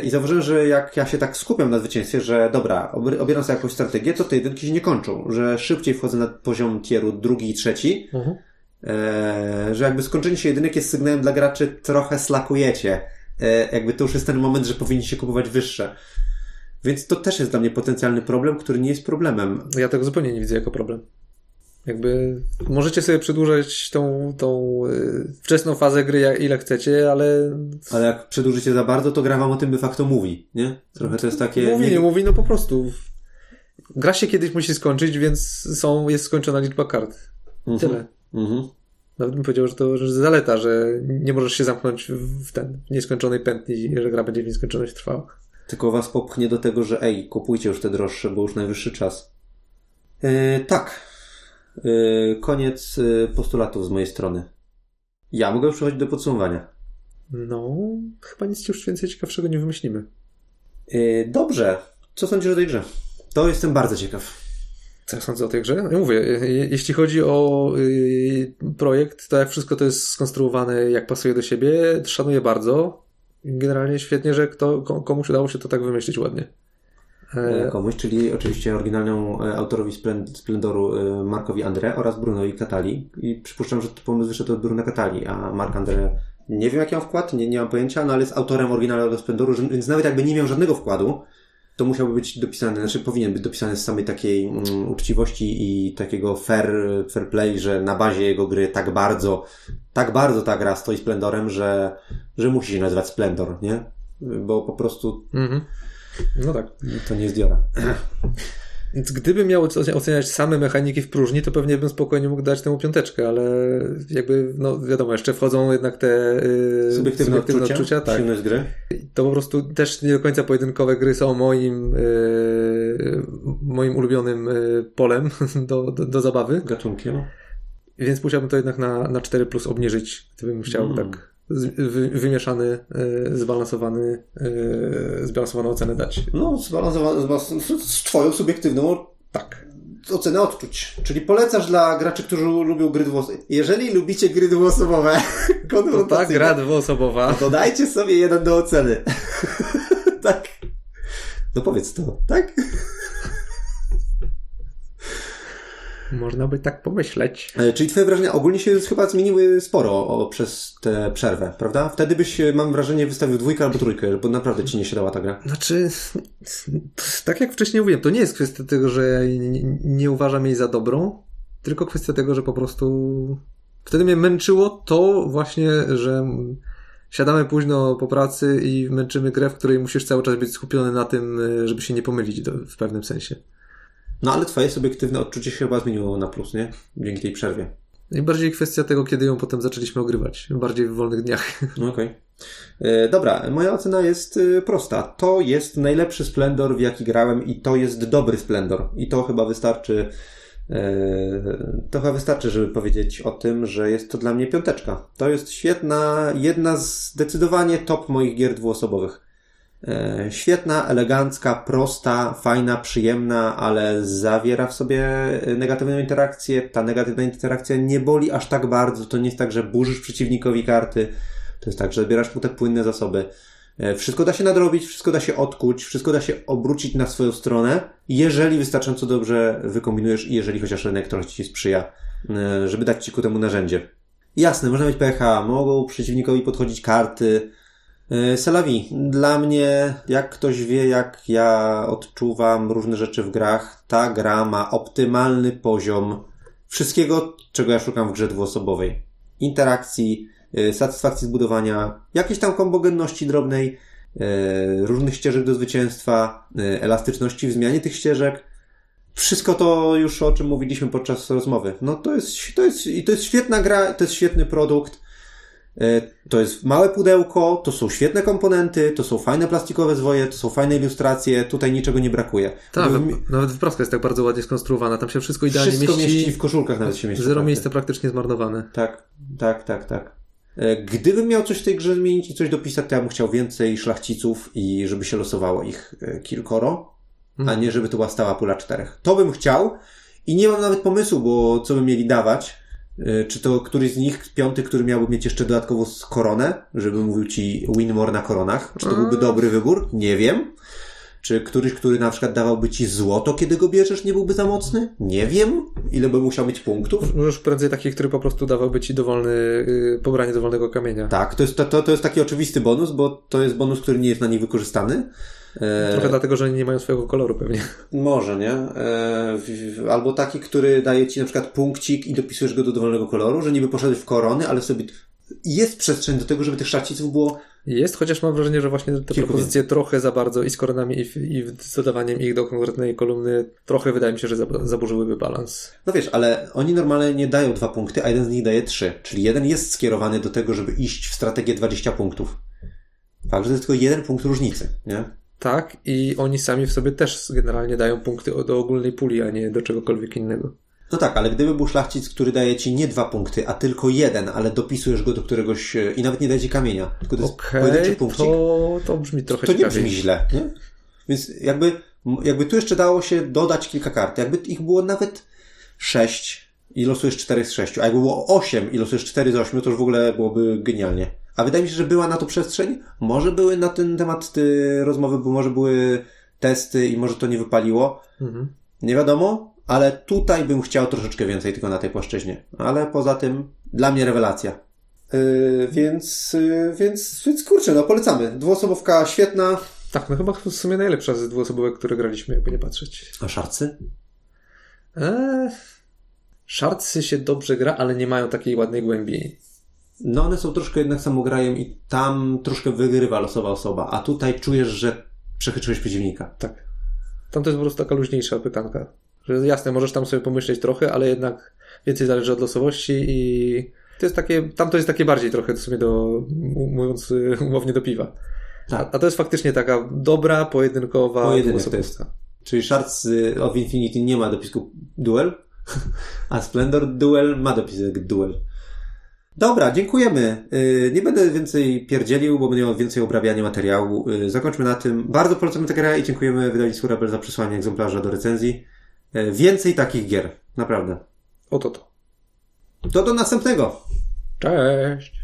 I zauważyłem, że jak ja się tak skupiam na zwycięstwie, że dobra, obieram sobie jakąś strategię, to te jedynki się nie kończą, że szybciej wchodzę na poziom tieru drugi i trzeci, Mhm. e, że jakby skończenie się jedynek jest sygnałem dla graczy trochę slakujecie. E, jakby to już jest ten moment, że powinniście kupować wyższe. Więc to też jest dla mnie potencjalny problem, który nie jest problemem. Ja tego zupełnie nie widzę jako problem. Jakby możecie sobie przedłużać tą, tą y, wczesną fazę gry jak, ile chcecie, ale. Ale jak przedłużycie za bardzo, to gra wam o tym de facto mówi, nie? Trochę to jest takie. Mówi, nie mówi, no po prostu. Gra się kiedyś musi skończyć, więc są, jest skończona liczba kart. Mhm. Tyle. Mhm. Nawet bym powiedział, że to że zaleta, że nie możesz się zamknąć w ten w nieskończonej pętli, że gra będzie w nieskończoność trwała. Tylko was popchnie do tego, że ej, kupujcie już te droższe, bo już najwyższy czas. E, tak. E, koniec e, postulatów z mojej strony. Ja mogę już przechodzić do podsumowania. No, chyba nic już więcej ciekawszego nie wymyślimy. E, dobrze. Co sądzisz o tej grze? To jestem bardzo ciekaw. Co ja sądzę o tej grze? Ja mówię, je- jeśli chodzi o y, projekt, to jak wszystko to jest skonstruowane, jak pasuje do siebie, szanuję bardzo. Generalnie świetnie, że kto, ko- komuś udało się to tak wymyślić ładnie. E, E, komuś, czyli oczywiście oryginalnemu e, autorowi Splend- Splendoru Markowi André oraz Brunowi Catali. I przypuszczam, że pomysł wyszedł od Bruno Catali, a Mark André nie wiem jaki ma wkład, nie, nie mam pojęcia, no ale jest autorem oryginalnego Splendoru, więc nawet jakby nie miał żadnego wkładu, to musiałby być dopisany, znaczy powinien być dopisany z samej takiej mm, uczciwości i takiego fair, fair play, że na bazie jego gry tak bardzo, tak bardzo ta gra stoi Splendorem, że, że musi się nazywać Splendor, nie? Bo po prostu mhm. No tak. to nie jest Diora. Więc gdybym miał oce- oceniać same mechaniki w próżni, to pewnie bym spokojnie mógł dać temu piąteczkę, ale jakby, no wiadomo, jeszcze wchodzą jednak te yy, Subiektywne, odczucia, tak. przyjemność gry. To po prostu też nie do końca pojedynkowe gry są moim yy, moim ulubionym yy, polem do, do, do zabawy, Gatunkiem. więc musiałbym to jednak na, na 4 plus obniżyć, gdybym chciał Mm. tak z, wymieszany, yy, zbalansowany, yy, zbalansowaną ocenę dać. No, zbalansowane z, z twoją subiektywną Tak. ocenę odczuć. Czyli polecasz dla graczy, którzy lubią gry dwuosobowe. Jeżeli lubicie gry dwuosobowe, To ta konfrontacyjne, gra dwuosobowa. to dajcie sobie jeden do oceny. tak. No powiedz to, tak? Można by tak pomyśleć. E, Czyli twoje wrażenia ogólnie się chyba zmieniły sporo o, przez tę przerwę, prawda? Wtedy byś, e, mam wrażenie, wystawił dwójkę albo trójkę, bo naprawdę ci nie siadała ta gra. Znaczy, tak jak wcześniej mówiłem, to nie jest kwestia tego, że ja nie, nie uważam jej za dobrą, tylko kwestia tego, że po prostu wtedy mnie męczyło to właśnie, że siadamy późno po pracy i męczymy grę, w której musisz cały czas być skupiony na tym, żeby się nie pomylić do, w pewnym sensie. No ale twoje subiektywne odczucie się chyba zmieniło na plus, nie? Dzięki tej przerwie. I bardziej kwestia tego, kiedy ją potem zaczęliśmy ogrywać. Bardziej w wolnych dniach. No okej. E, Dobra, moja ocena jest e, prosta. To jest najlepszy Splendor, w jaki grałem i to jest dobry Splendor. I to chyba wystarczy e, to chyba wystarczy, żeby powiedzieć o tym, że jest to dla mnie piąteczka. To jest świetna, jedna z zdecydowanie top moich gier dwuosobowych. E, Świetna, elegancka, prosta, fajna, przyjemna, ale zawiera w sobie negatywną interakcję. Ta negatywna interakcja nie boli aż tak bardzo. To nie jest tak, że burzysz przeciwnikowi karty. To jest tak, że zabierasz mu te płynne zasoby. E, Wszystko da się nadrobić, wszystko da się odkuć, wszystko da się obrócić na swoją stronę, jeżeli wystarczająco dobrze wykombinujesz i jeżeli chociaż rynek trochę ci sprzyja, e, żeby dać ci ku temu narzędzie. Jasne, można mieć pecha, mogą przeciwnikowi podchodzić karty. E, Selawi, dla mnie, jak ktoś wie, jak ja odczuwam różne rzeczy w grach, ta gra ma optymalny poziom wszystkiego, czego ja szukam w grze dwuosobowej. Interakcji, e, satysfakcji zbudowania, jakiejś tam kombogenności drobnej, e, różnych ścieżek do zwycięstwa, elastyczności w zmianie tych ścieżek. Wszystko to już o czym mówiliśmy podczas rozmowy. No to jest, to jest, i to jest świetna gra, to jest świetny produkt. E, To jest małe pudełko, to są świetne komponenty, to są fajne plastikowe zwoje, to są fajne ilustracje, tutaj niczego nie brakuje. Tak, Bo w- nawet wypraska jest tak bardzo ładnie skonstruowana. Tam się wszystko idealnie Wszystko mieści. mieści w koszulkach nawet się mieści. Zero karty. miejsca praktycznie zmarnowane. Tak, tak, tak, tak. E, Gdybym miał coś w tej grze zmienić i coś dopisać, to ja bym chciał więcej szlachciców i żeby się losowało ich e, kilkoro, a Mhm. nie żeby to była stała pula czterech. To bym chciał i nie mam nawet pomysłu, bo co by mieli dawać. E, Czy to któryś z nich, piąty, który miałby mieć jeszcze dodatkowo koronę, żeby mówił ci win more na koronach? Czy to byłby A. dobry wybór? Nie wiem. Czy któryś, który na przykład dawałby ci złoto, kiedy go bierzesz, nie byłby za mocny? Nie wiem. Ile by musiał mieć punktów? Możesz prędzej taki, który po prostu dawałby ci dowolny, yy, pobranie dowolnego kamienia. Tak, to jest, to, to jest taki oczywisty bonus, bo to jest bonus, który nie jest na nich wykorzystany. E... Trochę dlatego, że nie mają swojego koloru pewnie. Może, nie? E... Albo taki, który daje ci na przykład punkcik i dopisujesz go do dowolnego koloru, że niby poszedłeś w korony, ale sobie jest przestrzeń do tego, żeby tych szlachciców było jest, chociaż mam wrażenie, że właśnie te Kilku propozycje wiem. trochę za bardzo i z koronami i, i dodawaniem ich do konkretnej kolumny trochę wydaje mi się, że zaburzyłyby balans. No wiesz, ale oni normalnie nie dają dwa punkty, a jeden z nich daje trzy. Czyli jeden jest skierowany do tego, żeby iść w strategię 20 punktów. Fakt, że to jest tylko jeden punkt różnicy, nie? Tak, i oni sami w sobie też generalnie dają punkty do ogólnej puli, a nie do czegokolwiek innego. No tak, ale gdyby był szlachcic, który daje ci nie dwa punkty, a tylko jeden, ale dopisujesz go do któregoś e, i nawet nie daje ci kamienia, tylko to jest okay, pojedynczy punkcik. To, to brzmi trochę To nie brzmi źle, nie? Więc jakby, jakby tu jeszcze dało się dodać kilka kart. Jakby ich było nawet sześć i losujesz cztery z sześciu, a jakby było osiem i losujesz cztery z ośmiu, to już w ogóle byłoby genialnie. A wydaje mi się, że była na to przestrzeń. Może były na ten temat ty, rozmowy, bo może były testy i może to nie wypaliło. Mhm. Nie wiadomo, ale tutaj bym chciał troszeczkę więcej tylko na tej płaszczyźnie. Ale poza tym, dla mnie rewelacja. Yy, więc, yy, więc, więc kurczę, no polecamy. Dwuosobówka świetna. Tak, no chyba w sumie najlepsza z dwuosobówek, które graliśmy, jakby nie patrzeć. A szarcy? Eee, szarcy się dobrze gra, ale nie mają takiej ładnej głębi. No one są troszkę jednak samograjem i tam troszkę wygrywa losowa osoba, a tutaj czujesz, że przechyczyłeś przeciwnika. Tak. Tam to jest po prostu taka luźniejsza pytanka. Że jasne, możesz tam sobie pomyśleć trochę, ale jednak więcej zależy od losowości i to jest takie, tam to jest takie bardziej trochę w sumie do, mówiąc umownie do piwa. Tak. A, to jest faktycznie taka dobra, pojedynkowa jest. Czyli Shards of Infinity nie ma dopisku duel, a Splendor Duel ma dopisek duel. Dobra, dziękujemy. Y, nie będę więcej pierdzielił, bo będę miał więcej obrabiania materiału. Y, zakończmy na tym. Bardzo polecamy tę grę i dziękujemy wydawnictwu Rebel za przesłanie egzemplarza do recenzji. E, więcej takich gier. Naprawdę. Oto to. To do następnego. Cześć.